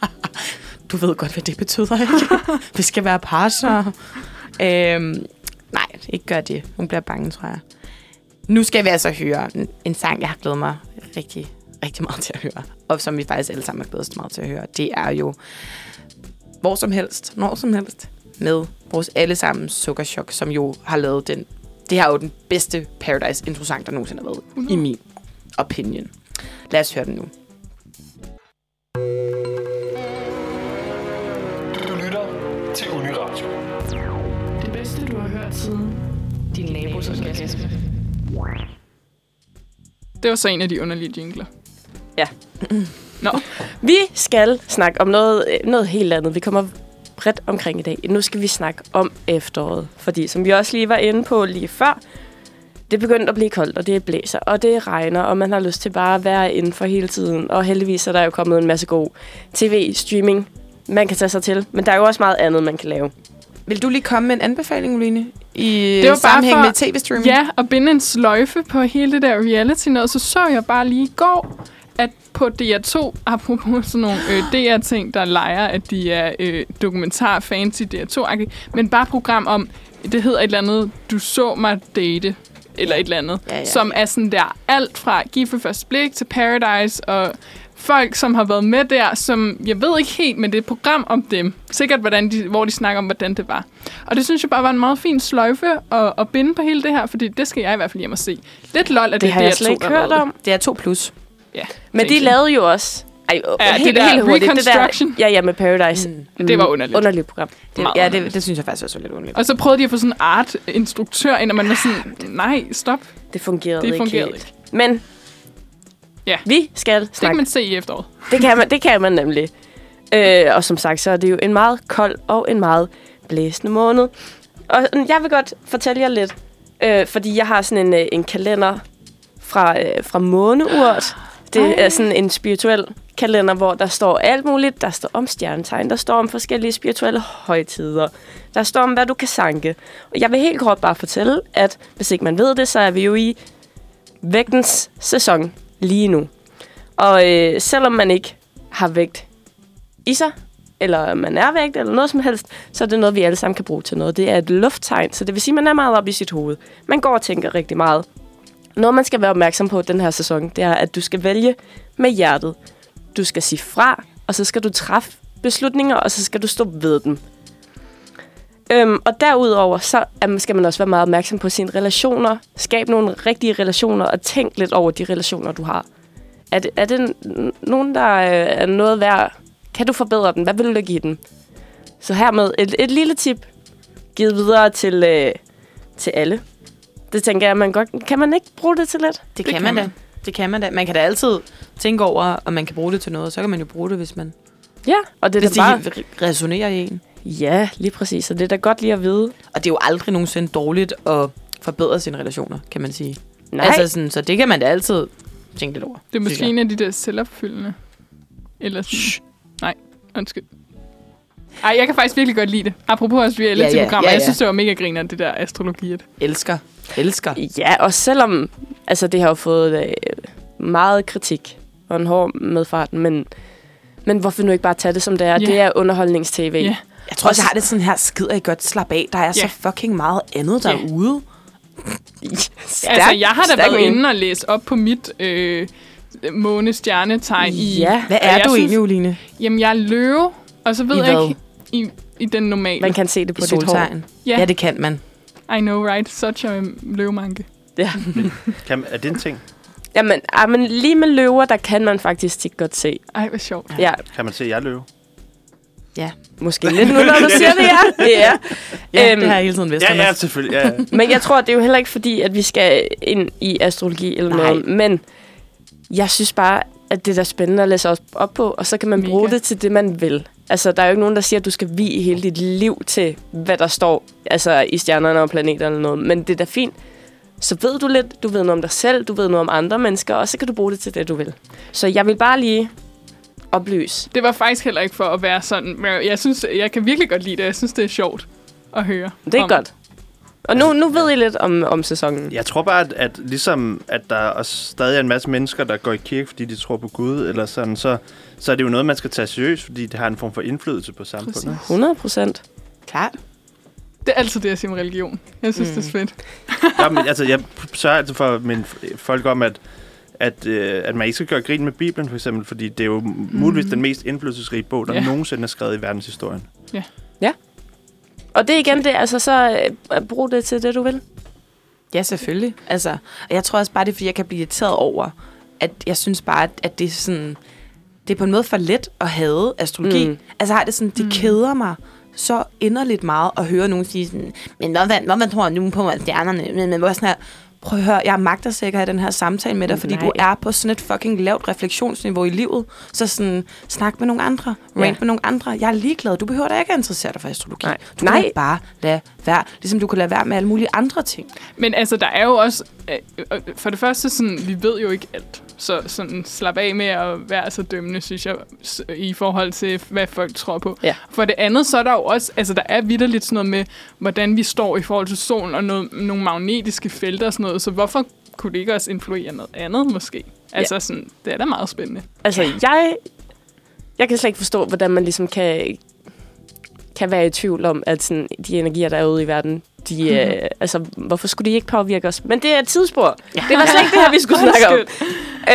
Du ved godt, hvad det betyder, ikke? [laughs] Vi skal være partner. Øhm, nej, ikke gør det. Hun bliver bange, tror jeg. Nu skal vi altså høre en, en sang, jeg har glædet mig rigtig, rigtig meget til at høre. Og som vi faktisk alle sammen har glædet os meget til at høre. Det er jo hvor som helst, når som helst, med vores allesammens sukkerchok, som jo har lavet den. Det her er jo den bedste Paradise-intro-sang, der nogensinde har været, i min opinion. Lad os høre den nu. Du lytter til Uniradio. Det bedste, du har hørt siden din nabos orgasme. det var så en af de underlige jingler. Vi skal snakke om noget, noget helt andet. Vi kommer bredt omkring i dag. Nu skal vi snakke om efteråret. Fordi som vi også lige var inde på lige før, det er begyndt at blive koldt, og det blæser, og det regner, og man har lyst til bare at være indenfor hele tiden. Og heldigvis er der jo kommet en masse god tv-streaming, man kan tage sig til. Men der er jo også meget andet, man kan lave. Vil du lige komme med en anbefaling, Uline? I Det var bare sammenhæng for- med tv-streaming? Ja, og binde en sløjfe på hele det der reality noget, så så jeg bare lige i går, at på DR2, apropos sådan nogle øh, DR-ting, der leger, at de er øh, dokumentar fancy DR2-agtige, men bare program om, det hedder et eller andet, du så mig date, eller et eller andet, Ja, ja. som er sådan der alt fra Gift ved første blik til Paradise, og folk, som har været med der, som jeg ved ikke helt, men det er et program om dem. Sikkert, hvordan de, hvor de snakker om, hvordan det var. Og det synes jeg bare var en meget fin sløjfe at, at binde på hele det her, fordi det skal jeg i hvert fald hjem og se. Lidt lol, at det, Det har er jeg DR2, slet ikke hørt om. Det er 2 plus. Ja, Men de lavede jo også... Ej, Ja, helt, det der helt hurtigt. Det der, Reconstruction. ja, ja, med Paradise. Mm. Det var underligt. Underligt program. Det, Meget ja, underligt. det, det synes jeg faktisk også var lidt underligt. Og så prøvede de at få sådan en art-instruktør ind, og man var sådan, nej, stop, Det fungerede, det ikke fungerede helt. ikke. Men Ja. vi skal Det kan snakke man se i efteråret. Det kan man, det kan man nemlig. [laughs] Øh, og som sagt, så er det jo en meget kold og en meget blæsende måned. Og jeg vil godt fortælle jer lidt, øh, fordi jeg har sådan en, øh, en kalender fra, øh, fra måneurt. Det er sådan en spirituel kalender, hvor der står alt muligt. Der står om stjernetegn, der står om forskellige spirituelle højtider. Der står om, hvad du kan sanke. Og jeg vil helt kort bare fortælle, at hvis ikke man ved det, så er vi jo i vægtens sæson lige nu. Og øh, selvom man ikke har vægt i sig, eller man er vægt, eller noget som helst, så er det noget, vi alle sammen kan bruge til noget. Det er et lufttegn, så det vil sige, at man er meget op i sit hoved. Man går og tænker rigtig meget. Noget, man skal være opmærksom på den her sæson, det er, at du skal vælge med hjertet. Du skal sige fra, og så skal du træffe beslutninger, og så skal du stå ved dem. Øhm, og derudover, så skal man også være meget opmærksom på sine relationer. Skab nogle rigtige relationer, og tænk lidt over de relationer, du har. Er det, er det nogen, der øh, er noget værd? Kan du forbedre den? Hvad vil du give den? Så hermed et, et lille tip, givet videre til, øh, til alle. Det tænker jeg, man godt... Kan man ikke bruge det til lidt? Det, det kan man da. Det kan man da. Man kan da altid tænke over, om man kan bruge det til noget. Så kan man jo bruge det, hvis man Ja, og det er hvis da bare... det resonerer i en. Ja, lige præcis. Og det er da godt lige at vide. Og det er jo aldrig nogensinde dårligt at forbedre sine relationer, kan man sige. Nej, Altså sådan, så det kan man da altid tænke lidt over. Det er måske jeg. en af de der selvopfyldende. Eller sådan. Nej, undskyld. Ej, jeg kan faktisk virkelig godt lide det. Apropos også, vi er lidt Ja, til ja, programmer. ja, Jeg ja. synes, det var mega griner, det der astrologi. Elsker. Elsker. Ja, og selvom altså, det har jo fået øh, meget kritik og en hård medfart, men, men hvorfor nu ikke bare tage det, som det er? Ja. Det er underholdnings-tv. Ja. Jeg tror også, jeg har det sådan her, skider I godt slap af. Der er Ja. så fucking meget andet Ja. derude. [laughs] Stærk, Altså, jeg har da været mening. inde og læst op på mit øh, måne-stjernetegn i... Ja, Hvad er du egentlig, Uline? Jamen, jeg er løve, og så ved I jeg hvad? ikke... I, I den normale. man kan se det på I dit hår. Ja. Ja, det kan man. I know, right? Such a løvemanke. Ja. [laughs] Kan, er det en ting? Jamen, ah, men lige med løver, der kan man faktisk tit godt se. Ej, hvor sjovt. Ja, Kan man se, at jeg er løve? måske lidt nu, når du [laughs] siger det, ja. ja. Ja, Øhm, det har jeg hele tiden vidst. Ja, ja, selvfølgelig. Ja, ja. Men jeg tror, det er jo heller ikke fordi, at vi skal ind i astrologi eller Nej. noget. Men jeg synes bare, at det er da spændende at læse op, på, og så kan man Mega. bruge det til det, man vil. Altså, der er jo ikke nogen, der siger, at du skal vie hele dit liv til, hvad der står altså, i stjernerne og planeter eller noget. Men det er da fint. Så ved du lidt, du ved noget om dig selv, du ved noget om andre mennesker, og så kan du bruge det til det, du vil. Så jeg vil bare lige oplyse. Det var faktisk heller ikke for at være sådan... Men jeg synes, jeg kan virkelig godt lide det. Jeg synes, det er sjovt at høre. Det er om. godt. Og nu, nu ved I lidt om, om sæsonen. Jeg tror bare, at, at ligesom at der også stadig er en masse mennesker, der går i kirke, fordi de tror på Gud, eller sådan, så, så er det jo noget, man skal tage seriøst, fordi det har en form for indflydelse på samfundet. Præcis. 100 procent. Klart. Det er altid det, jeg siger med religion. Jeg synes, mm. det er fedt. Ja, men, altså, jeg sørger altid for at minde folk om, at, at, øh, at man ikke skal gøre grin med Bibelen, for eksempel, fordi det er jo mm. muligvis den mest indflydelsesrige bog, der Ja. ja. nogensinde er skrevet i verdenshistorien. Og det er igen det, altså så øh, brug det til det, du vil. Ja, selvfølgelig. Altså, og jeg tror også bare, det er, fordi jeg kan blive irriteret over, at jeg synes bare, at, det er sådan... Det er på en måde for let at have astrologi. Mm. Altså, har det sådan, det mm. keder mig så inderligt meget at høre nogen sige sådan, men hvad, hvad, hvad man tror nu på at stjernerne? Men, men hvor sådan her, prøv at høre, jeg magter sikkert den her samtale med dig, fordi Nej. du er på sådan et fucking lavt refleksionsniveau i livet. Så sådan, snak med nogle andre, rant Ja. med nogle andre. Jeg er ligeglad. Du behøver da ikke at interessere dig for astrologi. Nej. Du Nej. kan bare lade være. Ligesom du kan lade være med alle mulige andre ting. Men altså, der er jo også... Øh, øh, for det første, sådan, vi ved jo ikke alt. Så sådan, slap af med at være så dømmende, synes jeg, i forhold til, hvad folk tror på. Ja. For det andet, så er der jo også... Altså, der er vidderligt sådan noget med, hvordan vi står i forhold til solen, og noget, nogle magnetiske felter og sådan noget. Så hvorfor kunne det ikke også influere noget andet, måske? Altså, sådan, det er da meget spændende. Altså, jeg, jeg kan slet ikke forstå, hvordan man ligesom kan, kan være i tvivl om, at sådan, de energier, der er ude i verden, de, øh, altså, hvorfor skulle de ikke påvirke os? Men det er et tidsspor. Ja. Det var slet ikke det her, vi skulle [laughs] snakke om.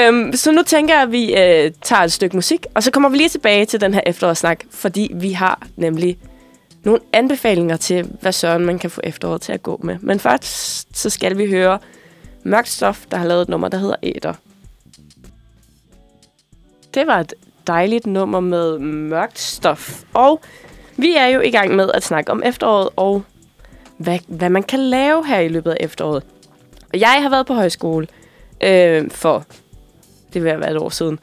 Øhm, så nu tænker jeg, at vi øh, tager et stykke musik, og så kommer vi lige tilbage til den her efterårssnak, fordi vi har nemlig nogle anbefalinger til, hvad søren man kan få efteråret til at gå med. Men først, så skal vi høre Mørkt Stof, der har lavet et nummer, der hedder Æder. Det var et dejligt nummer med mørkt stof. Og vi er jo i gang med at snakke om efteråret og hvad, hvad man kan lave her i løbet af efteråret. Og jeg har været på højskole øh, for, det vil være et år siden.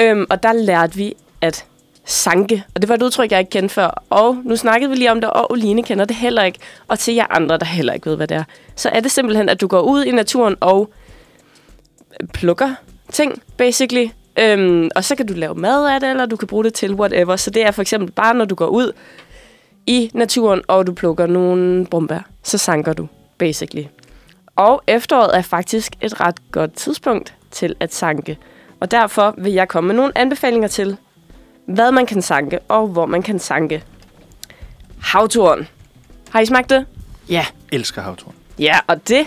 Øhm, og der lærte vi, at sanke. Og det var et udtryk, jeg ikke kendte før. Og nu snakkede vi lige om det, og Oline kender det heller ikke. Og til jer andre, der heller ikke ved, hvad det er. Så er det simpelthen, at du går ud i naturen og plukker ting, basically. Øhm, og så kan du lave mad af det, eller du kan bruge det til whatever. Så det er for eksempel bare, når du går ud i naturen, og du plukker nogle brumbær, så sanker du, basically. Og efteråret er faktisk et ret godt tidspunkt til at sanke. Og derfor vil jeg komme med nogle anbefalinger til, hvad man kan sanke, og hvor man kan sanke. Havtorn. Har I smagt det? Ja. Elsker havtorn. Ja, og det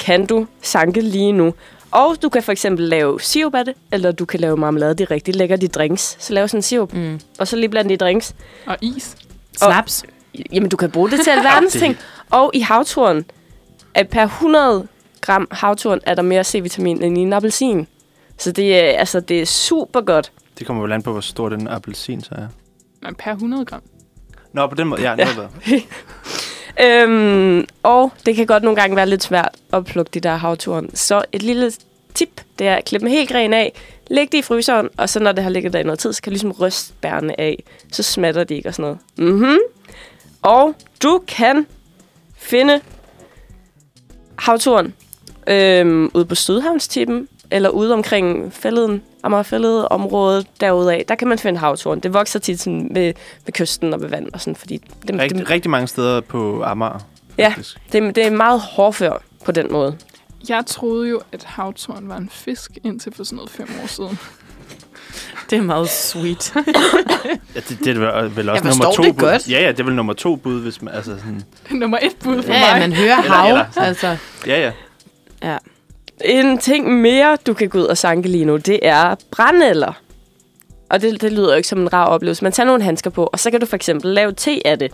kan du sanke lige nu. Og du kan for eksempel lave sirup af det, eller du kan lave marmelade. Det er rigtig lækkert i drinks. Så lave sådan en sirup, Mm. og så lige blande det i drinks. Og is. Snaps. Jamen, du kan bruge det til [laughs] alverdens ting. Og i havtorn, at per 100 gram havtorn er der mere C-vitamin end i en appelsin. Så det er, altså, det er super godt. Det kommer vel an på, hvor stor den appelsin så er. Nej, per 100 gram. Nå, på den måde. Ja, ja. [laughs] Øhm, og det kan godt nogle gange være lidt svært at plukke de der havtorn. Så et lille tip, det er at klippe en hel gren af, læg det i fryseren, og så når det har ligget der i noget tid, så kan du ligesom ryste bærene af. Så smatter de ikke og sådan noget. Mhm. Og du kan finde havtorn øhm, ude på Sydhavnstippen, eller ude omkring fælleden, Amagerfællede området derudaf, der kan man finde havtorn. Det vokser tit sådan ved, ved kysten og ved vand og sådan, fordi det, Rigtig, det, rigtig mange steder på Amager. Ja. det, det er meget hårdfør på den måde. Jeg troede jo, at havtorn var en fisk indtil for sådan noget fem år siden. [laughs] Det er meget sweet. Ja, det, det er vel også nummer to det bud. godt. Ja, ja, det er vel nummer to bud, hvis man, altså sådan, Det er nummer et bud for ja, mig. ja, man hører Eller- hav. eller sådan. altså. ja, ja. En ting mere, du kan gå ud og sanke lige nu, det er brændenælder. Og det, det lyder jo ikke som en rar oplevelse. Man tager nogle handsker på, og så kan du for eksempel lave te af det.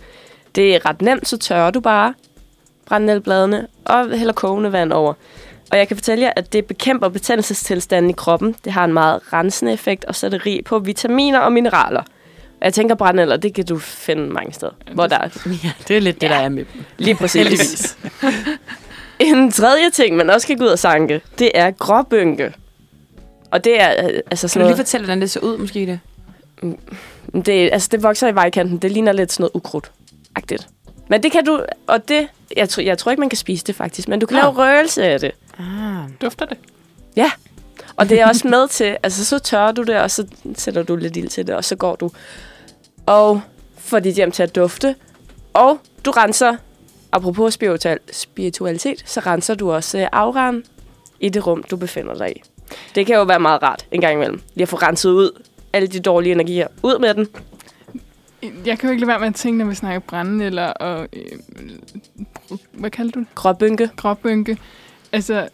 Det er ret nemt, så tørrer du bare brændenælbladene og hælder kogende vand over. Og jeg kan fortælle jer, at det bekæmper betændelsestilstanden i kroppen. Det har en meget rensende effekt, og så er det rig på vitaminer og mineraler. Og jeg tænker, brændenælder, det kan du finde mange steder, hvor der er [laughs] Ja, det er lidt det, der er med lige præcis. [laughs] En tredje ting, man også kan gå ud og sanke, det er gråbynke. Og det er øh, altså Kan sådan du lige noget, fortælle, hvordan det ser ud, måske det? det, altså det vokser i vejkanten. Det ligner lidt sådan noget ukrudt-agtigt. Men det kan du, og det, jeg, tror, jeg tror ikke, man kan spise det faktisk, men du kan Nå. lave røgelse af det. Ah. Dufter det? Og det er også med til, altså så tørrer du det, og så sætter du lidt ild til det, og så går du og får dit hjem til at dufte. Og du renser, apropos spiritual, spiritualitet, så renser du også øh, auraen i det rum, du befinder dig i. Det kan jo være meget rart en gang imellem, lige at få renset ud alle de dårlige energier. Ud med den. Jeg kan jo ikke lade være med at tænke, når vi snakker brændenælder og... Øh, hvad kalder du det? Gråbynke. Gråbynke. Altså,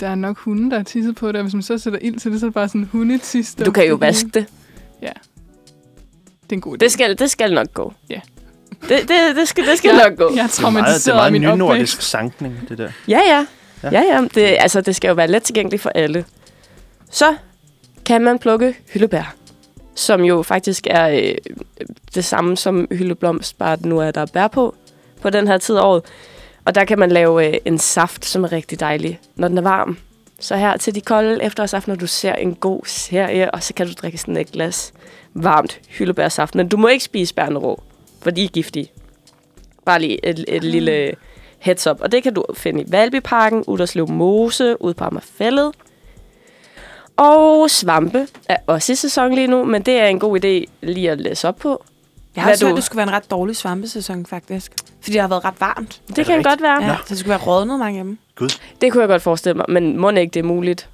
der er nok hunde, der har tisset på det, og hvis man så sætter ild til det, så er det bare sådan hundetis. Du kan jo vaske det. Det er en god idé. Det skal, det skal nok gå. Ja. Det, det, det skal, det skal jeg, nok gå. Jeg er Det er meget, det er af meget min nynordisk sankning, det der. Ja, ja. Ja. Ja, ja. Det, altså, det skal jo være let tilgængeligt for alle. Så kan man plukke hyldebær, som jo faktisk er øh, det samme som hyldeblomst, bare nu er der bær på, på den her tid af året. Og der kan man lave øh, en saft, som er rigtig dejlig, når den er varm. Så her til de kolde efterårsaftener, du ser en god serie, og så kan du drikke sådan et glas varmt hyldebærsaft. Men du må ikke spise bærne rå, for de er giftige. Bare lige et, et lille heads up. Og det kan du finde i Valbyparken, Uderslev Mose, ude på Amagerfællet. Og svampe er også i sæson lige nu, men det er en god idé lige at læse op på. Jeg har også hørt, du- det skulle være en ret dårlig svampesæson, faktisk. Fordi det har været ret varmt. Det, det kan rigtigt? godt være. Ja, Ja. så det skulle være rådnet mange af dem. Det kunne jeg godt forestille mig, men må ikke det er muligt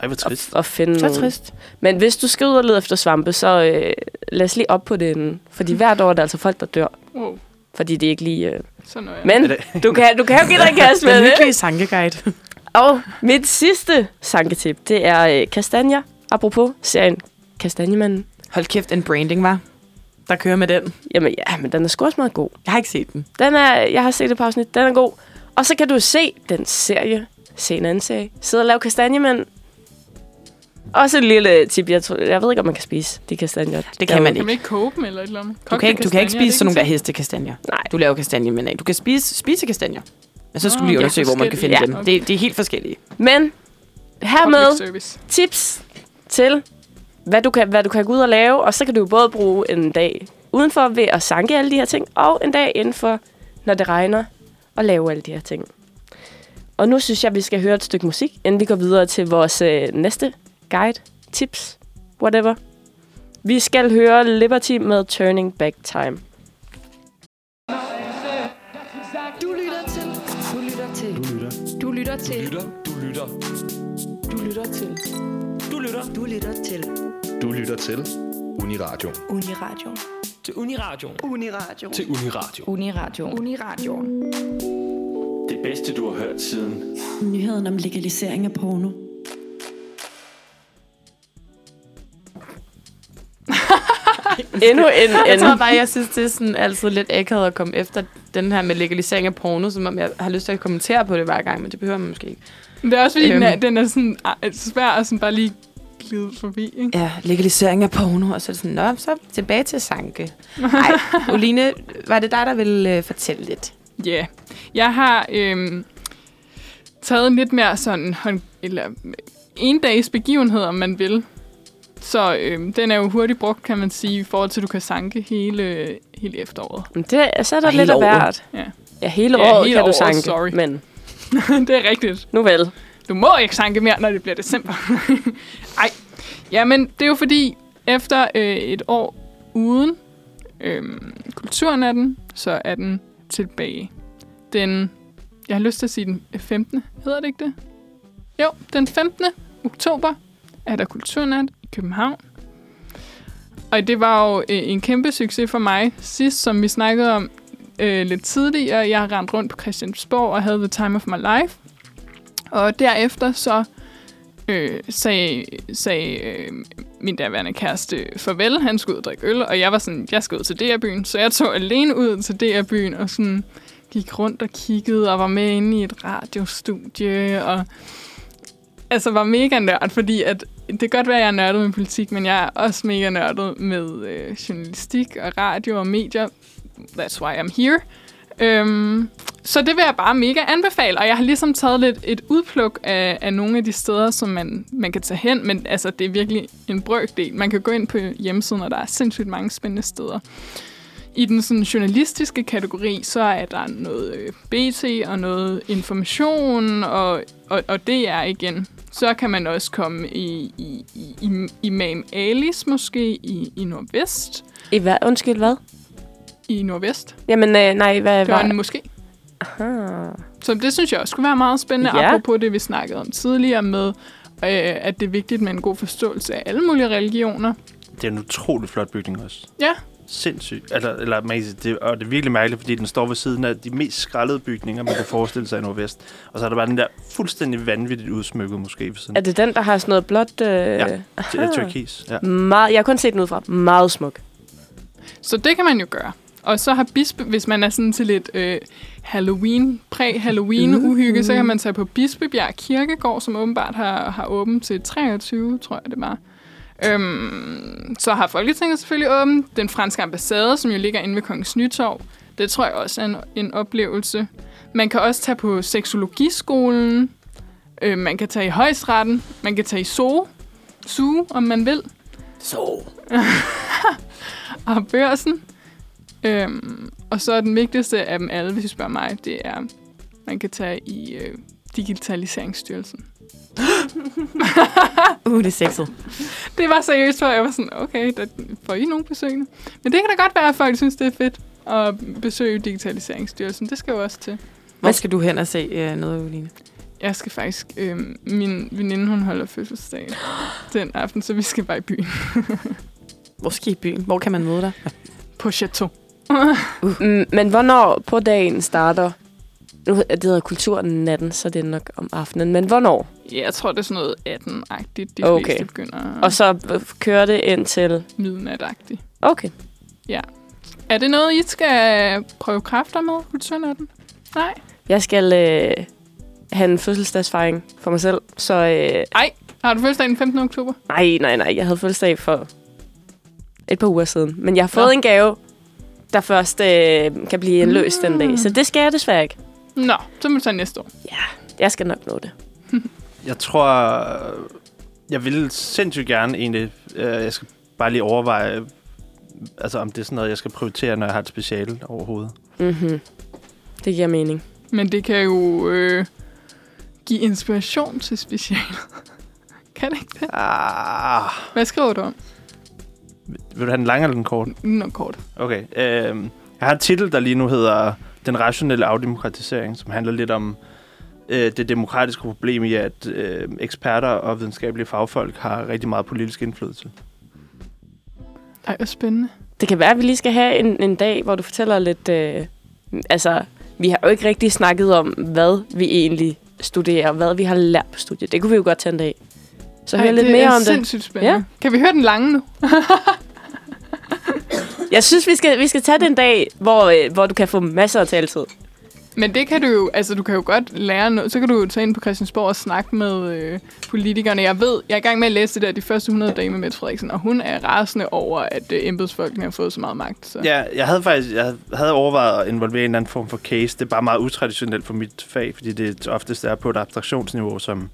Ej, hvor at, trist. at finde Så nogle. trist. Men hvis du skal ud og lede efter svampe, så øh, læs lige op på det. Fordi hvert år er der altså folk, der dør. Wow, Fordi det er ikke lige... Øh. sådan noget. Men Er det- du kan, du kan jo give dig en [laughs] kast med Den det. hyggelige sankeguide. [laughs] Og mit sidste sanketip, det er øh, kastanjer. Apropos serien Kastanjemanden. Hold kæft, en branding, var. Der kører med den. Jamen ja, men den er sgu også meget god. Jeg har ikke set den. Den er, jeg har set et par afsnit, den er god. Og så kan du se den serie, se en anden serie, sidde og lave kastanjemænd. Også et lille tip, jeg, tror, jeg ved ikke, om man kan spise de kastanjer. Det kan man Kan man ikke koge dem eller et eller andet? Du kan ikke, du kan ikke spise sådan nogle der hestekastanjer. Nej. Du laver kastanjer med. Du kan spise spisekastanjer. Men så skulle det er undersøge, hvor man kan finde forskellige. dem. Ja. Det, det er helt forskellige. Men hermed tips til hvad du, kan, hvad du kan gå ud og lave, og så kan du jo både bruge en dag udenfor ved at sanke alle de her ting, og en dag indenfor, når det regner, og lave alle de her ting. Og nu synes jeg, vi skal høre et stykke musik, inden vi går videre til vores øh, næste guide, tips, whatever. Vi skal høre Liberty med Turning Back Time. Du lytter til. Du lytter til. Du lytter til. lytter, du lytter. Du lytter til. Du lytter Du lytter til. Du lytter til Uniradio. Uniradio. til Uniradio. Uniradio. Til Uniradio. Uniradio. Uniradio. Det bedste, du har hørt siden. Nyheden om legalisering af porno. [laughs] Endnu en, Jeg en tror bare, jeg synes, det er sådan altid lidt akavet at komme efter den her med legalisering af porno, som om jeg har lyst til at kommentere på det hver gang, men det behøver man måske ikke. Men det er også fordi, Øhm. den, er, den er sådan ah, svær at sådan bare lige glide forbi. Ikke? Ja, legalisering af porno, og så er det sådan, nå, så tilbage til Sanke. Nej, [laughs] Oline, var det dig, der ville øh, fortælle lidt? Ja. Yeah. Jeg har øhm, taget en lidt mere sådan, hånd- eller en dags begivenhed, om man vil. Så øhm, den er jo hurtigt brugt, kan man sige, i forhold til, at du kan sanke hele, hele efteråret. det, så er der Og lidt af hvert. Ja. Ja, hele Ja, året hele kan du året, sanke, sorry. men [laughs] det er rigtigt. nu vel. Du må ikke sanke mere, når det bliver december. [laughs] Ej. Jamen, det er jo fordi, efter øh, et år uden øh, kulturnatten, så er den tilbage. Den, jeg har lyst til at sige den 15. Hedder det ikke det? Jo, den 15. oktober er der kulturnat København. Og det var jo øh, en kæmpe succes for mig sidst, som vi snakkede om øh, lidt tidligere. Jeg rendte rundt på Christiansborg og havde the time of my life. Og derefter så øh, sagde, sagde øh, min daværende kæreste farvel. Han skulle ud og drikke øl, og jeg var sådan, jeg skal ud til DR-byen. Så jeg tog alene ud til DR-byen og sådan gik rundt og kiggede og var med inde i et radiostudie og altså var mega nørd, fordi at det kan godt være, at jeg er nørdet med politik, men jeg er også mega nørdet med øh, journalistik og radio og medier. That's why I'm here. Øhm, så det vil jeg bare mega anbefale, og jeg har ligesom taget lidt et udpluk af, af nogle af de steder, som man, man kan tage hen, men altså, det er virkelig en brøkdel. Man kan gå ind på hjemmesiden, og der er sindssygt mange spændende steder. I den sådan journalistiske kategori, så er der noget øh, BT og noget information, og, og, og det er igen. Så kan man også komme i, i, i, i Imam Alis måske i, i Nordvest. I hvad? Undskyld, hvad? I Nordvest. Jamen, øh, nej, hvad Det var var... en måske. Aha. Så det synes jeg også skulle være meget spændende, ja. apropos det, vi snakkede om tidligere med, øh, at det er vigtigt med en god forståelse af alle mulige religioner. Det er en utrolig flot bygning også. Ja. Sindssygt. Eller, eller sige, det, og det er virkelig mærkeligt, fordi den står ved siden af de mest skrællede bygninger, man kan forestille sig i Nordvest. Og så er der bare den der fuldstændig vanvittigt udsmykket måske ved siden. Er det den, der har sådan noget blåt... Øh... Ja. aha. Til Turkis. Ja. Meget, jeg har kun set den ud fra. Meget smuk. Så det kan man jo gøre. Og så har Bispe, hvis man er sådan til lidt øh, Halloween, præ-Halloween-uhygge, så kan man tage på Bispebjerg Kirkegård, som åbenbart har, har åbent til 23, tror jeg det var. Øhm, så har Folketinget selvfølgelig åbent. Den franske ambassade, som jo ligger inde ved Kongens Nytorv, det tror jeg også er en, en oplevelse. Man kan også tage på seksologiskolen. Øh, man kan tage i højstretten. Man kan tage i zoo. Zoo, om man vil. Så. [laughs] og børsen. Øhm, og så er den vigtigste af dem alle, hvis I spørger mig, det er, man kan tage i øh, Digitaliseringsstyrelsen. [laughs] Uh, det er sexet. Det var seriøst, for jeg var sådan, okay, der får I nogle besøgende. Men det kan da godt være, at folk synes, det er fedt at besøge Digitaliseringsstyrelsen. Det skal jo også til. Hvor skal du hen og se øh, noget, Oline? Jeg skal faktisk, øh, min veninde, hun holder fødselsdag [gasps] den aften, så vi skal bare i byen [laughs] Hvor skal I i byen? Hvor kan man møde dig? på Chateau. Mm, men hvornår på dagen starter... Nu det hedder kulturnatten, så det er nok om aftenen. Men hvornår? Ja, jeg tror, det er sådan noget 18-agtigt, de Okay. fleste begynder Og så kører det ind til... midnat-agtigt. Okay. Er det noget, I skal prøve kræfter med, kulturnatten? Nej. Jeg skal øh, have en fødselsdagsfejring for mig selv. Så øh, Har du fødselsdag den 15. oktober? nej, nej, nej. Jeg havde fødselsdag for et par uger siden. Men jeg har fået Nå. en gave, der først øh, kan blive indløst den dag. Så det skal jeg desværre ikke. Nå, så må du tage næste år. Jeg skal nok nå det. [laughs] Jeg tror, Jeg vil sindssygt gerne egentlig... Øh, jeg skal bare lige overveje, altså om det er sådan noget, jeg skal prioritere, når jeg har et speciale overhovedet. Mm-hmm. Det giver mening. Men det kan jo øh, give inspiration til specialet. [laughs] kan det ikke det? Ah, Hvad skriver du om? vil du have den lange eller den kort? Nå, kort. Okay. Øh, jeg har en titel, der lige nu hedder Den rationelle afdemokratisering, som handler lidt om øh, det demokratiske problem i, at øh, eksperter og videnskabelige fagfolk har rigtig meget politisk indflydelse. Ej, hvor spændende. Det kan være, at vi lige skal have en, en dag, hvor du fortæller lidt... Øh, altså, vi har jo ikke rigtig snakket om, hvad vi egentlig studerer, og hvad vi har lært på studiet. Det kunne vi jo godt tage en dag. Så hør lidt det mere er om det. sindssygt spændende. Ja. Kan vi høre den lange nu? [laughs] Jeg synes, vi skal, vi skal tage den dag, hvor, øh, hvor du kan få masser af taletid. Men det kan du jo, altså du kan jo godt lære noget. Så kan du jo tage ind på Christiansborg og snakke med øh, politikerne. Jeg ved, jeg er i gang med at læse det der de første 100 dage med Mette Frederiksen, og hun er rasende over, at øh, embedsfolkene har fået så meget magt. Så. Ja, jeg havde faktisk jeg havde overvejet at involvere en eller anden form for case. Det er bare meget utraditionelt for mit fag, fordi det oftest er på et abstraktionsniveau, som,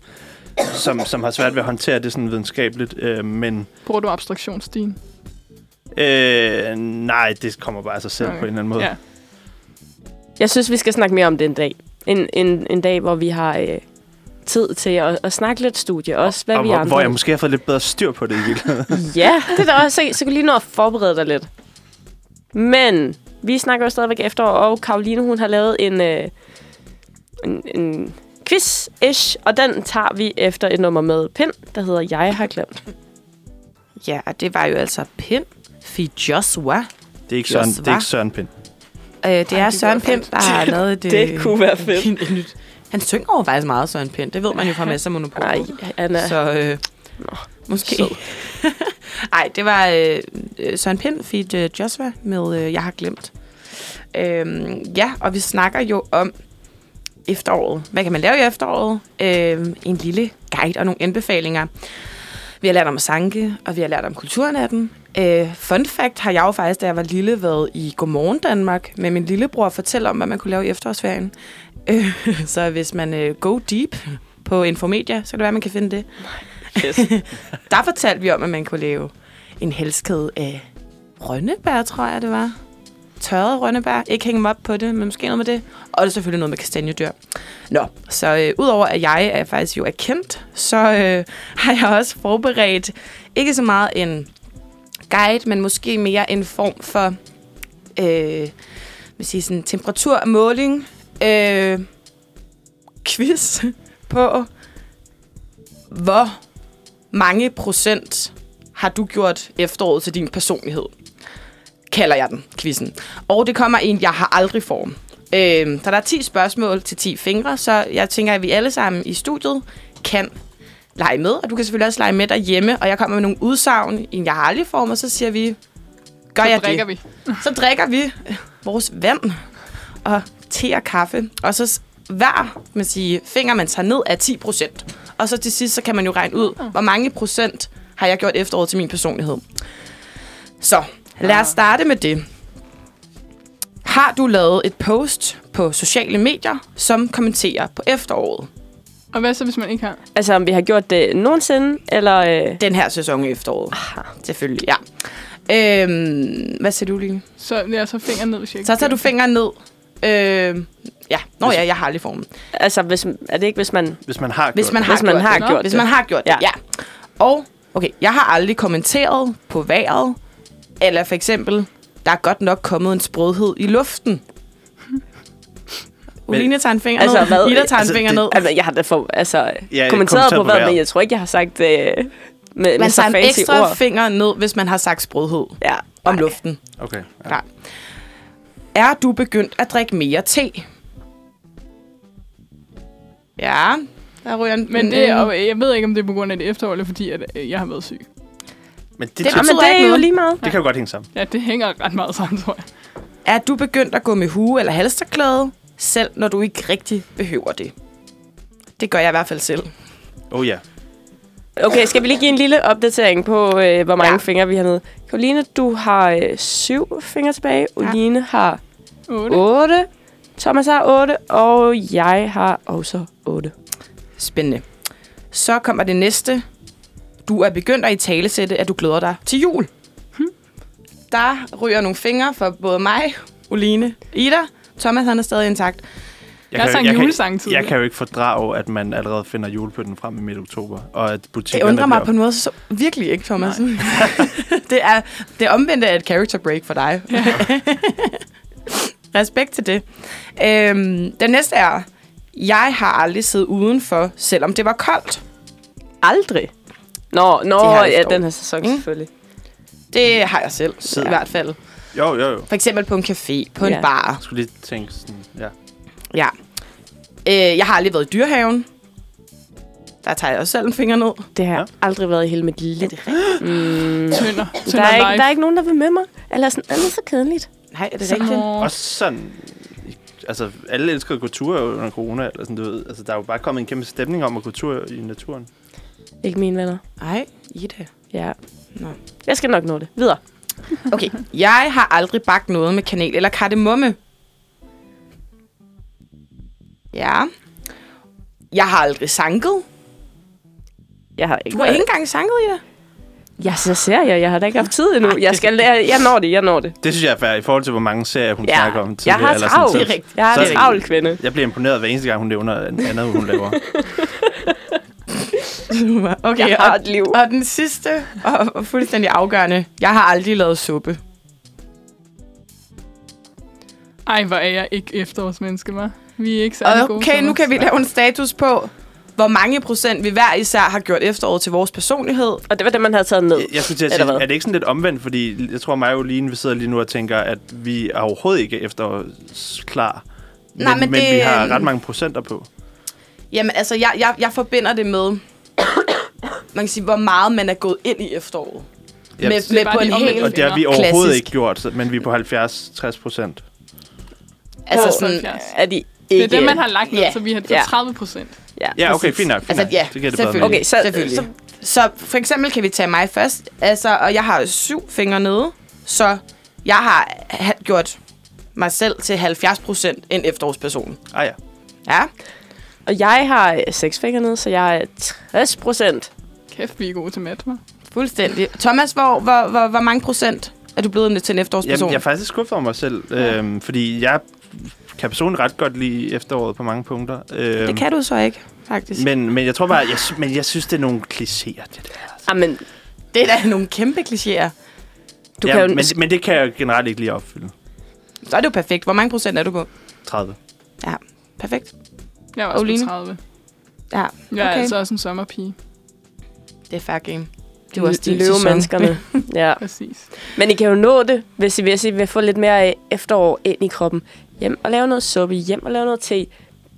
som, som har svært ved at håndtere det sådan videnskabeligt. Øh, men Bruger du abstraktionsstigen? Øh, nej, det kommer bare af sig selv Okay. på en eller anden måde. Ja. Jeg synes, vi skal snakke mere om det en dag. En, en, en dag, hvor vi har øh, tid til at, at snakke lidt studie. Også hvad og vi hvor, andre... hvor jeg måske har fået lidt bedre styr på det i virkeligheden. [laughs] Ja, det er da også. Så kan du lige nå at forberede dig lidt. Men vi snakker jo stadigvæk efter, og Karoline, hun har lavet en, øh, en, en quiz-ish, og den tager vi efter et nummer med Pind, der hedder Jeg har glemt. Ja, og det var jo altså Pind Fi Joshua. Det er ikke Søren, det er ikke Søren Pind. Øh, det Ej, er det Søren Pind, der har lavet [laughs] et, Det øh, kunne være fedt. nyt. Han synger jo faktisk meget, Søren Pind. Det ved man jo fra masser af monopol. Ej, Anna. Så øh, Nå, måske. Nej, [laughs] det var øh, øh, Søren Pind feat. Øh, Joshua med øh, Jeg har glemt. Øhm, ja, og vi snakker jo om efteråret. Hvad kan man lave i efteråret? Øhm, en lille guide og nogle anbefalinger. Vi har lært om sanke, og vi har lært om kulturnatten. Øh, fun fact har jeg jo faktisk, da jeg var lille, været i Godmorgen Danmark med min lillebror og fortælle om, hvad man kunne lave i efterårsferien. Øh, [laughs] så hvis man øh, go deep på Infomedia, så kan det være, at man kan finde det. Yes. [laughs] Der fortalte vi om, at man kunne lave en helskede af rønnebær, tror jeg, det var. Tørrede rønnebær. Ikke hænge mig op på det, men måske noget med det. Og det er selvfølgelig noget med kastanjedyr. Nå, så øh, udover at jeg er faktisk jo er kendt, så øh, [laughs] har jeg også forberedt ikke så meget en guide, men måske mere en form for øh, hvad sige sådan, temperaturmåling, øh, quiz [laughs] på, hvor mange procent har du gjort efteråret til din personlighed? Kalder jeg den, quizzen. Og det kommer en, jeg har aldrig form. Øh, så der er 10 spørgsmål til 10 fingre, så jeg tænker, at vi alle sammen i studiet kan lege med. Og du kan selvfølgelig også lege med derhjemme, og jeg kommer med nogle udsagn i en, jeg har aldrig form, og så siger vi, gør Så jeg drikker det? vi. Så drikker vi vores vand og te og kaffe. Og så hver man sige, finger, man tager ned, er 10 procent. Og så til sidst, så kan man jo regne ud, hvor mange procent har jeg gjort efteråret til min personlighed. Så lad os starte med det. Har du lavet et post på sociale medier, som kommenterer på efteråret? Og hvad så, hvis man ikke har? Altså, om vi har gjort det nogensinde, eller... Øh, Den her sæson i efteråret. Selvfølgelig, ja. Øhm, hvad siger du, Line? Så jeg så fingeren ned, hvis jeg ikke Så tager du fingeren ned. Øhm, ja, nå ja, jeg har aldrig formen. altså, hvis, er det ikke, hvis man... Hvis man har Hvis gjort man det. har, Hvis man gjort, har det. gjort Hvis det. man har gjort det, Ja. ja. Og, okay, jeg har aldrig kommenteret på vejret, eller for eksempel, der er godt nok kommet en sprødhed i luften. Uline tager en finger Altså, ned. hvad? Ida tager Altså, en finger det- ned. Altså, jeg har da for, altså, Ja, kommenteret på på hvad, men jeg tror ikke, jeg har sagt øh, med, med Man så tager en fancy ekstra ord. finger ned, hvis man har sagt sprødhed Ja. om Ej. luften. Okay. Ja. Er du begyndt at drikke mere te? Ja, der ryger en... Men det, er- og jeg ved ikke, om det er på grund af det efterår, eller fordi, at øh, jeg har været syg. Men det, Det men betyder det ikke er jo noget. lige meget. det kan jo godt hænge sammen. Ja, det hænger ret meget sammen, tror jeg. Er du begyndt at gå med hue eller halsterklæde, selv når du ikke rigtig behøver det? Det gør jeg i hvert fald selv. Oh ja. Okay, skal vi lige give en lille opdatering på, øh, hvor mange Ja. fingre vi har nede? Karoline, du har øh, syv fingre tilbage. Ja. Oline har 8. otte. Thomas har otte. Og jeg har også otte. Spændende. Så kommer det næste. Du er begyndt at i talesætte, at du glæder dig til jul. Der ryger nogle fingre for både mig, Oline, Ida. Thomas han er stadig intakt. Jeg har kan, sang jeg, julesang kan, jeg kan jo ikke fordrage, at man allerede finder julepynten frem i midt oktober, og at Det butikkerne undrer mig bliver- på en måde så virkelig ikke, Thomas. [laughs] det er det omvendte af et character break for dig. [laughs] Respekt til det. Øhm, den næste er, jeg har aldrig siddet udenfor, selvom det var koldt. Aldrig. Nå, nå Det ja, den her sæson Mm. selvfølgelig. Det har jeg selv, Sid- i hvert fald. Jo, jo, jo. For eksempel på en café, på en Ja. bar. Jeg skulle lige tænke sådan, ja. Ja. Øh, jeg har aldrig været i dyrehaven. Der tager jeg også selv en finger ned. Det har Ja. jeg aldrig været i hele mit liv. [gasps] Mm. Tønder. Der Tønder er, ikke, der er ikke nogen, der vil med mig. Eller sådan, "Åh, det er så kedeligt. Nej, er det Så- rigtigt? Også sådan, altså alle elsker at gå tur under corona, eller sådan, du ved. Altså, der er jo bare kommet en kæmpe stemning om at gå tur i naturen. Ikke mine venner. Nej, Ida. Ja. Nå. Jeg skal nok nå det. Videre. Okay, jeg har aldrig bagt noget med kanel eller kardemomme. Ja. Jeg har aldrig sanket. Jeg har ikke Du har ikke engang sanket, Ida. Ja, så ser jeg. Jeg har da ikke haft tid endnu. Jeg skal lære. Jeg når det. Jeg når det. Det synes jeg er fair i forhold til, hvor mange serier hun Ja. snakker om Jeg har travlt. er. Jeg har en travl kvinde. Jeg bliver imponeret hver eneste gang, hun nævner en andet, hun laver. [laughs] Okay, Jeg har og, et liv. og den sidste og, og fuldstændig afgørende. Jeg har aldrig lavet suppe. Ej, hvor er jeg ikke efterårsmenneske, var. Vi er ikke særlig gode. Okay, nu Thomas. kan vi lave en status på, hvor mange procent vi hver især har gjort efteråret til vores personlighed. Og det var det, man havde taget ned. Jeg, jeg skulle til at sige, er det ikke sådan lidt omvendt? Fordi jeg tror, mig og Oline, vi sidder lige nu og tænker, at vi er overhovedet ikke efter klar. Men, Nej, men men det- vi har ret mange procenter på. Jamen, altså, jeg, jeg, jeg forbinder det med, man kan sige, hvor meget man er gået ind i efteråret. Ja, med, det med på en helt Og det har vi Klassisk. overhovedet ikke gjort, så- men vi er på 70-60 procent. Altså På sådan, 70. Er de Det ikke... er det, man har lagt ned, Ja. så vi har Ja. 30 procent. Ja, Ja, okay, fint nok. Fint Altså, ja, det giver det bedre selvfølgelig. Okay, så, Selvfølgelig. så Så for eksempel kan vi tage mig først, altså, og jeg har syv fingre nede, så jeg har ha- gjort mig selv til 70 procent en efterårsperson. Ah ja. Ja, Og jeg har seks fingre nede, så jeg er 60 procent. Kæft, vi er gode til mat, hva'? fuldstændig. Thomas, hvor, hvor, hvor, hvor mange procent er du blevet til en efterårsperson? Jamen, jeg er faktisk skuffet over mig selv, øhm, fordi jeg kan personligt ret godt lide efteråret på mange punkter. Øhm, det kan du så ikke, faktisk. Men, men jeg tror bare, jeg, men jeg synes, det er nogle klichéer, det der. Jamen, Det er da nogle kæmpe klichéer. du ja, kan jo... men, men det kan jeg generelt ikke lige opfylde. Så er det jo perfekt. Hvor mange procent er du på? 30. Perfekt. Jeg var også Oline? på 30. Ja, Jeg er Okay. altså også en sommerpige. det er fair game. Det var også sæson. løvemenneskerne. [laughs] ja. Præcis. Men I kan jo nå det, hvis I, hvis I vil få lidt mere øh, efterår ind i kroppen. Hjem og lave noget suppe, hjem og lave noget te.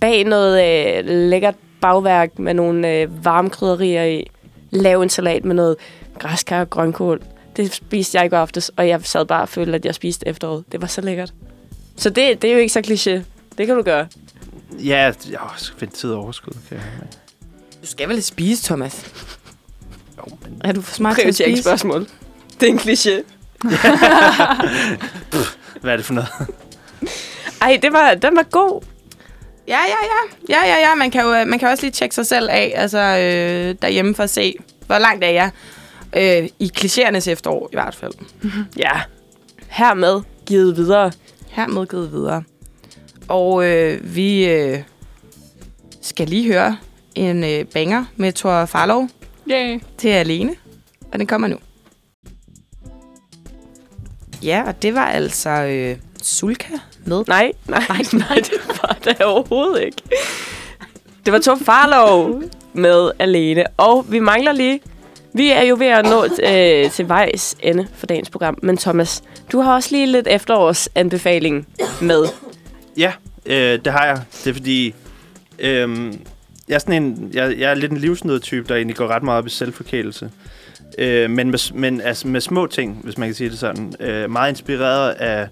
Bag noget øh, lækkert bagværk med nogle øh, varme krydderier i. Lav en salat med noget græskar og grønkål. Det spiste jeg i går aftes, og jeg sad bare og følte, at jeg spiste efteråret. Det var så lækkert. Så det, det er jo ikke så kliché. Det kan du gøre. Ja, jeg skal finde tid og overskud, kan jeg mærke. Du skal vel spise, Thomas? Jo, men Er du for smart til at spise? Prioriteringsspørgsmål. Det er en kliché. [laughs] hvad er det for noget? Ej, det var, den var god. Ja, ja, ja. Ja, ja, ja. Man kan jo man kan også lige tjekke sig selv af, altså øh, derhjemme for at se, hvor langt er jeg. Øh, I klichéernes efterår i hvert fald. Ja. Hermed givet videre. Hermed givet videre. Og øh, vi øh, skal lige høre en øh, banger med Thor Farlov Yay. til alene. Og den kommer nu. Ja, og det var altså øh, Sulka med. Nej, nej, nej, [laughs] nej, det var det overhovedet ikke. Det var Tom Farlov med alene. Og vi mangler lige... Vi er jo ved at nå øh, til vejs ende for dagens program. Men Thomas, du har også lige lidt efterårsanbefaling med. Ja, øh, det har jeg. Det er fordi, øh, jeg, er sådan en, jeg, jeg er lidt en livsnødtype, der egentlig går ret meget op i selvforkælelse. Øh, men med, men altså med små ting, hvis man kan sige det sådan. Øh, meget inspireret af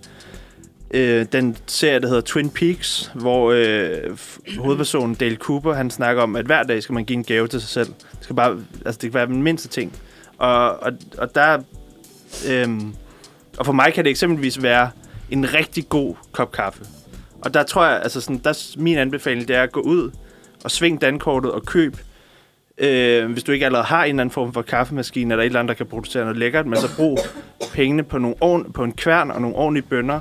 øh, den serie, der hedder Twin Peaks, hvor øh, hovedpersonen Dale Cooper, han snakker om, at hver dag skal man give en gave til sig selv. Det skal bare, altså det kan være den mindste ting. Og, og, og der, øh, og for mig kan det eksempelvis være en rigtig god kop kaffe. Og der tror jeg, altså sådan, der, min anbefaling, det er at gå ud og sving dankortet og køb Øh, hvis du ikke allerede har en eller anden form for kaffemaskine, eller et eller andet, der kan producere noget lækkert, men så brug pengene på, nogle ord, på en kværn og nogle ordentlige bønder,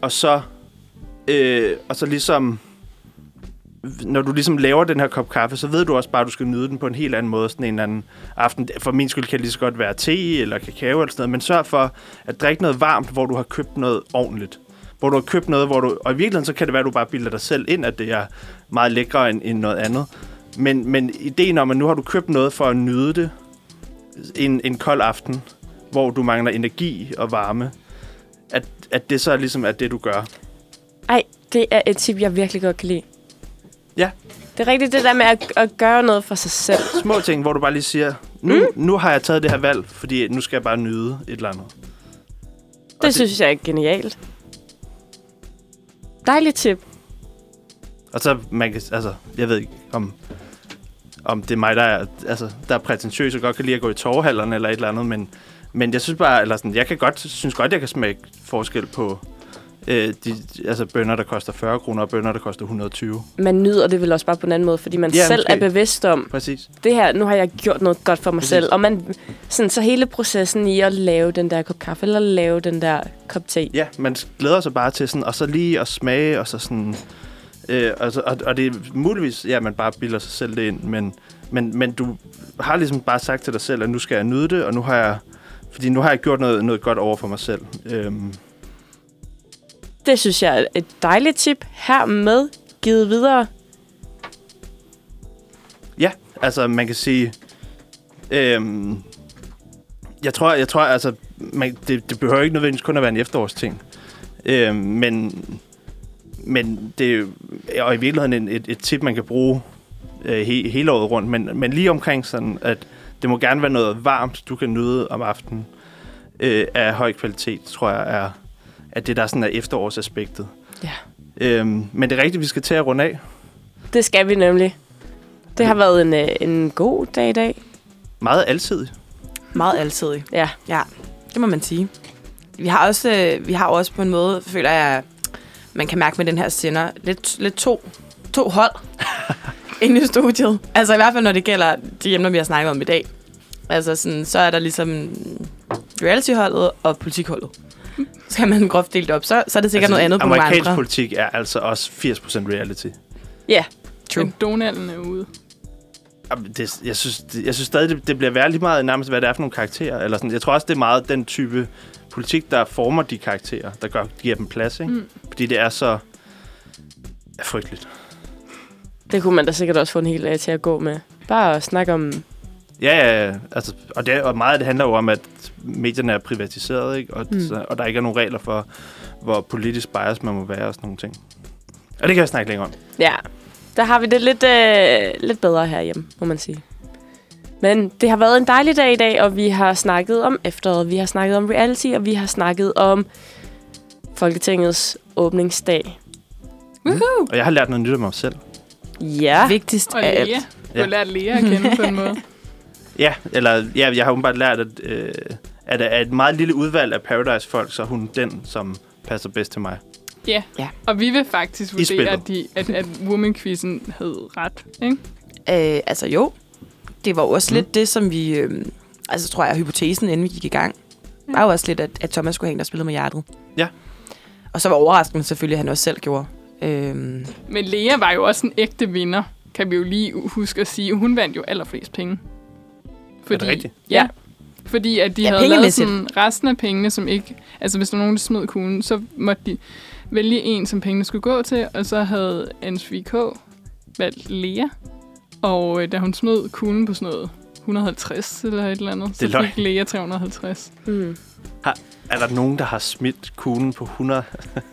og så, øh, og så ligesom, når du ligesom laver den her kop kaffe, så ved du også bare, at du skal nyde den på en helt anden måde, sådan en eller anden aften. For min skyld kan det lige så godt være te eller kakao eller sådan noget, men sørg for at drikke noget varmt, hvor du har købt noget ordentligt. Hvor du har købt noget, hvor du... Og i virkeligheden, så kan det være, at du bare bilder dig selv ind, at det er meget lækkere end, end noget andet. Men, men ideen om, at nu har du købt noget for at nyde det en, en kold aften, hvor du mangler energi og varme, at, at det så ligesom er det, du gør. Ej, det er et tip, jeg virkelig godt kan lide. Ja. Det er rigtigt det der med at, at gøre noget for sig selv. Små ting, hvor du bare lige siger, nu, mm. nu har jeg taget det her valg, fordi nu skal jeg bare nyde et eller andet. Det, det synes jeg er genialt. Dejligt tip. Og så, man kan, altså, jeg ved ikke, om, om det er mig, der er, altså, der er prætentiøs og godt kan lide at gå i torvehallerne eller et eller andet, men, men jeg synes bare, eller sådan, jeg kan godt, synes godt, jeg kan smage forskel på øh, de, altså bønder, der koster 40 kroner, og bønder, der koster 120. Man nyder det vel også bare på en anden måde, fordi man Ja, selv måske. er bevidst om, Præcis. det her, nu har jeg gjort noget godt for mig Præcis. selv. Og man, sådan, så hele processen i at lave den der kop kaffe, eller lave den der kop te. Ja, man glæder sig bare til sådan, og så lige at smage, og så sådan... Øh, og, så- og, og det er muligvis, ja, man bare bilder sig selv det ind, men, men, men du har ligesom bare sagt til dig selv, at nu skal jeg nyde det, og nu har jeg... Fordi nu har jeg gjort noget, noget godt over for mig selv. Øhm, det synes jeg er et dejligt tip. Her med givet videre. Ja, altså man kan sige... Øhm, jeg tror, jeg tror altså, man, det, det behøver ikke nødvendigvis kun at være en efterårsting. Øhm, men, men det er jo- og i virkeligheden et, et tip, man kan bruge øh, he, hele året rundt. Men, men lige omkring sådan, at det må gerne være noget varmt, du kan nyde om aftenen øh, af høj kvalitet, tror jeg er, at det der sådan er efterårsaspektet. Ja. Øhm, men det er rigtigt, vi skal til at runde af. Det skal vi nemlig. Det har været en, øh, en god dag i dag. Meget alsidig. Meget altidig. Ja. Ja, det må man sige. Vi har også, øh, vi har også på en måde, føler jeg, man kan mærke med den her sender, lidt, lidt to, to hold [laughs] inde i studiet. Altså i hvert fald, når det gælder de emner, vi har snakket om i dag. Altså sådan, så er der ligesom reality-holdet og politikholdet. Så kan man groft delt op. Så, så er det sikkert altså, noget andet på nogle Amerikansk andre. politik er altså også 80% reality. Ja. True. Men Donalden er ude. Det, jeg, synes, det, jeg synes stadig, det, det bliver værd lige meget nærmest, hvad det er for nogle karakterer. Eller sådan. Jeg tror også, det er meget den type politik, der former de karakterer, der gør, giver dem plads. Ikke? Mm. Fordi det er så ja, frygteligt. Det kunne man da sikkert også få en hel dag til at gå med. Bare at snakke om... Ja, ja, ja. Altså, og, det, og meget af det handler jo om, at medierne er privatiseret, ikke? Og, Mm. mm. så, og der ikke er nogen regler for, hvor politisk bias man må være og sådan nogle ting. Og det kan jeg snakke længere om. Ja, der har vi det lidt, øh, lidt bedre herhjemme, må man sige. Men det har været en dejlig dag i dag, og vi har snakket om efteråret, vi har snakket om reality, og vi har snakket om Folketingets åbningsdag. Woohoo! Og jeg har lært noget nyt om mig selv. Ja, Vigtigst Og af alt. Lea. Du har lært Lea at kende på en måde. [laughs] Ja, eller ja, jeg har åbenbart lært, at, øh, at af et meget lille udvalg af Paradise-folk, så er hun den, som passer bedst til mig. Ja. Ja. Og vi vil faktisk vurdere, at, de, at, at woman-quizzen hed ret. Ikke? Øh, altså jo, det var også Mm. mm. lidt det, som vi... Øh, altså tror jeg, hypotesen, inden vi gik i gang, Ja. var jo også lidt, at, at Thomas skulle have en, der spillede med hjertet. Ja. Og så var overraskende selvfølgelig, at han også selv gjorde. Øhm, Men Lea var jo også en ægte vinder, kan vi jo lige huske at sige. Hun vandt jo allerflest penge. Er det rigtigt? Ja. Fordi at de Ja, ja, havde lavet sådan resten af pengene, som ikke... Altså hvis der var nogen, der smed kuglen, så måtte de vælge en, som pengene skulle gå til, og så havde NSVK valgt Lea. Og øh, da hun smed kuglen på sådan noget 150 eller et eller andet, Det er så løgn. fik Lea 350. mm. Er der nogen, der har smidt kuglen på 100?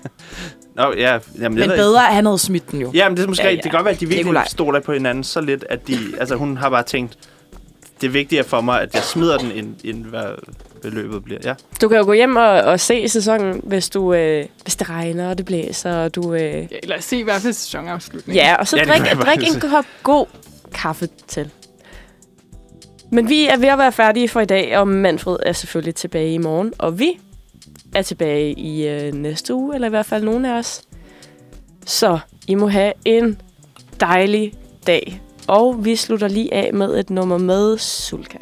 [laughs] Nå, ja. Jamen, jeg men bedre, at han havde smidt den jo. Ikke. Jamen, det er måske Ja, ja, ja. ja. Det kan godt være, at de virkelig stoler på hinanden så lidt, at de... Altså, hun har bare tænkt, det er vigtigere for mig, at jeg smider den, end, end hvad beløbet bliver. Ja. Du kan jo gå hjem og, og se sæsonen, hvis, du, øh, hvis det regner og det blæser, og du... Øh, Ja, eller se i hvert fald sæsonafslutningen. ja, og så Ja, drik, drik en kop god kaffe til. Men vi er ved at være færdige for i dag, og Manfred er selvfølgelig tilbage i morgen. Og vi er tilbage i øh, næste uge, eller i hvert fald nogle af os. Så I må have en dejlig dag og vi slutter lige af med et nummer med Sulka.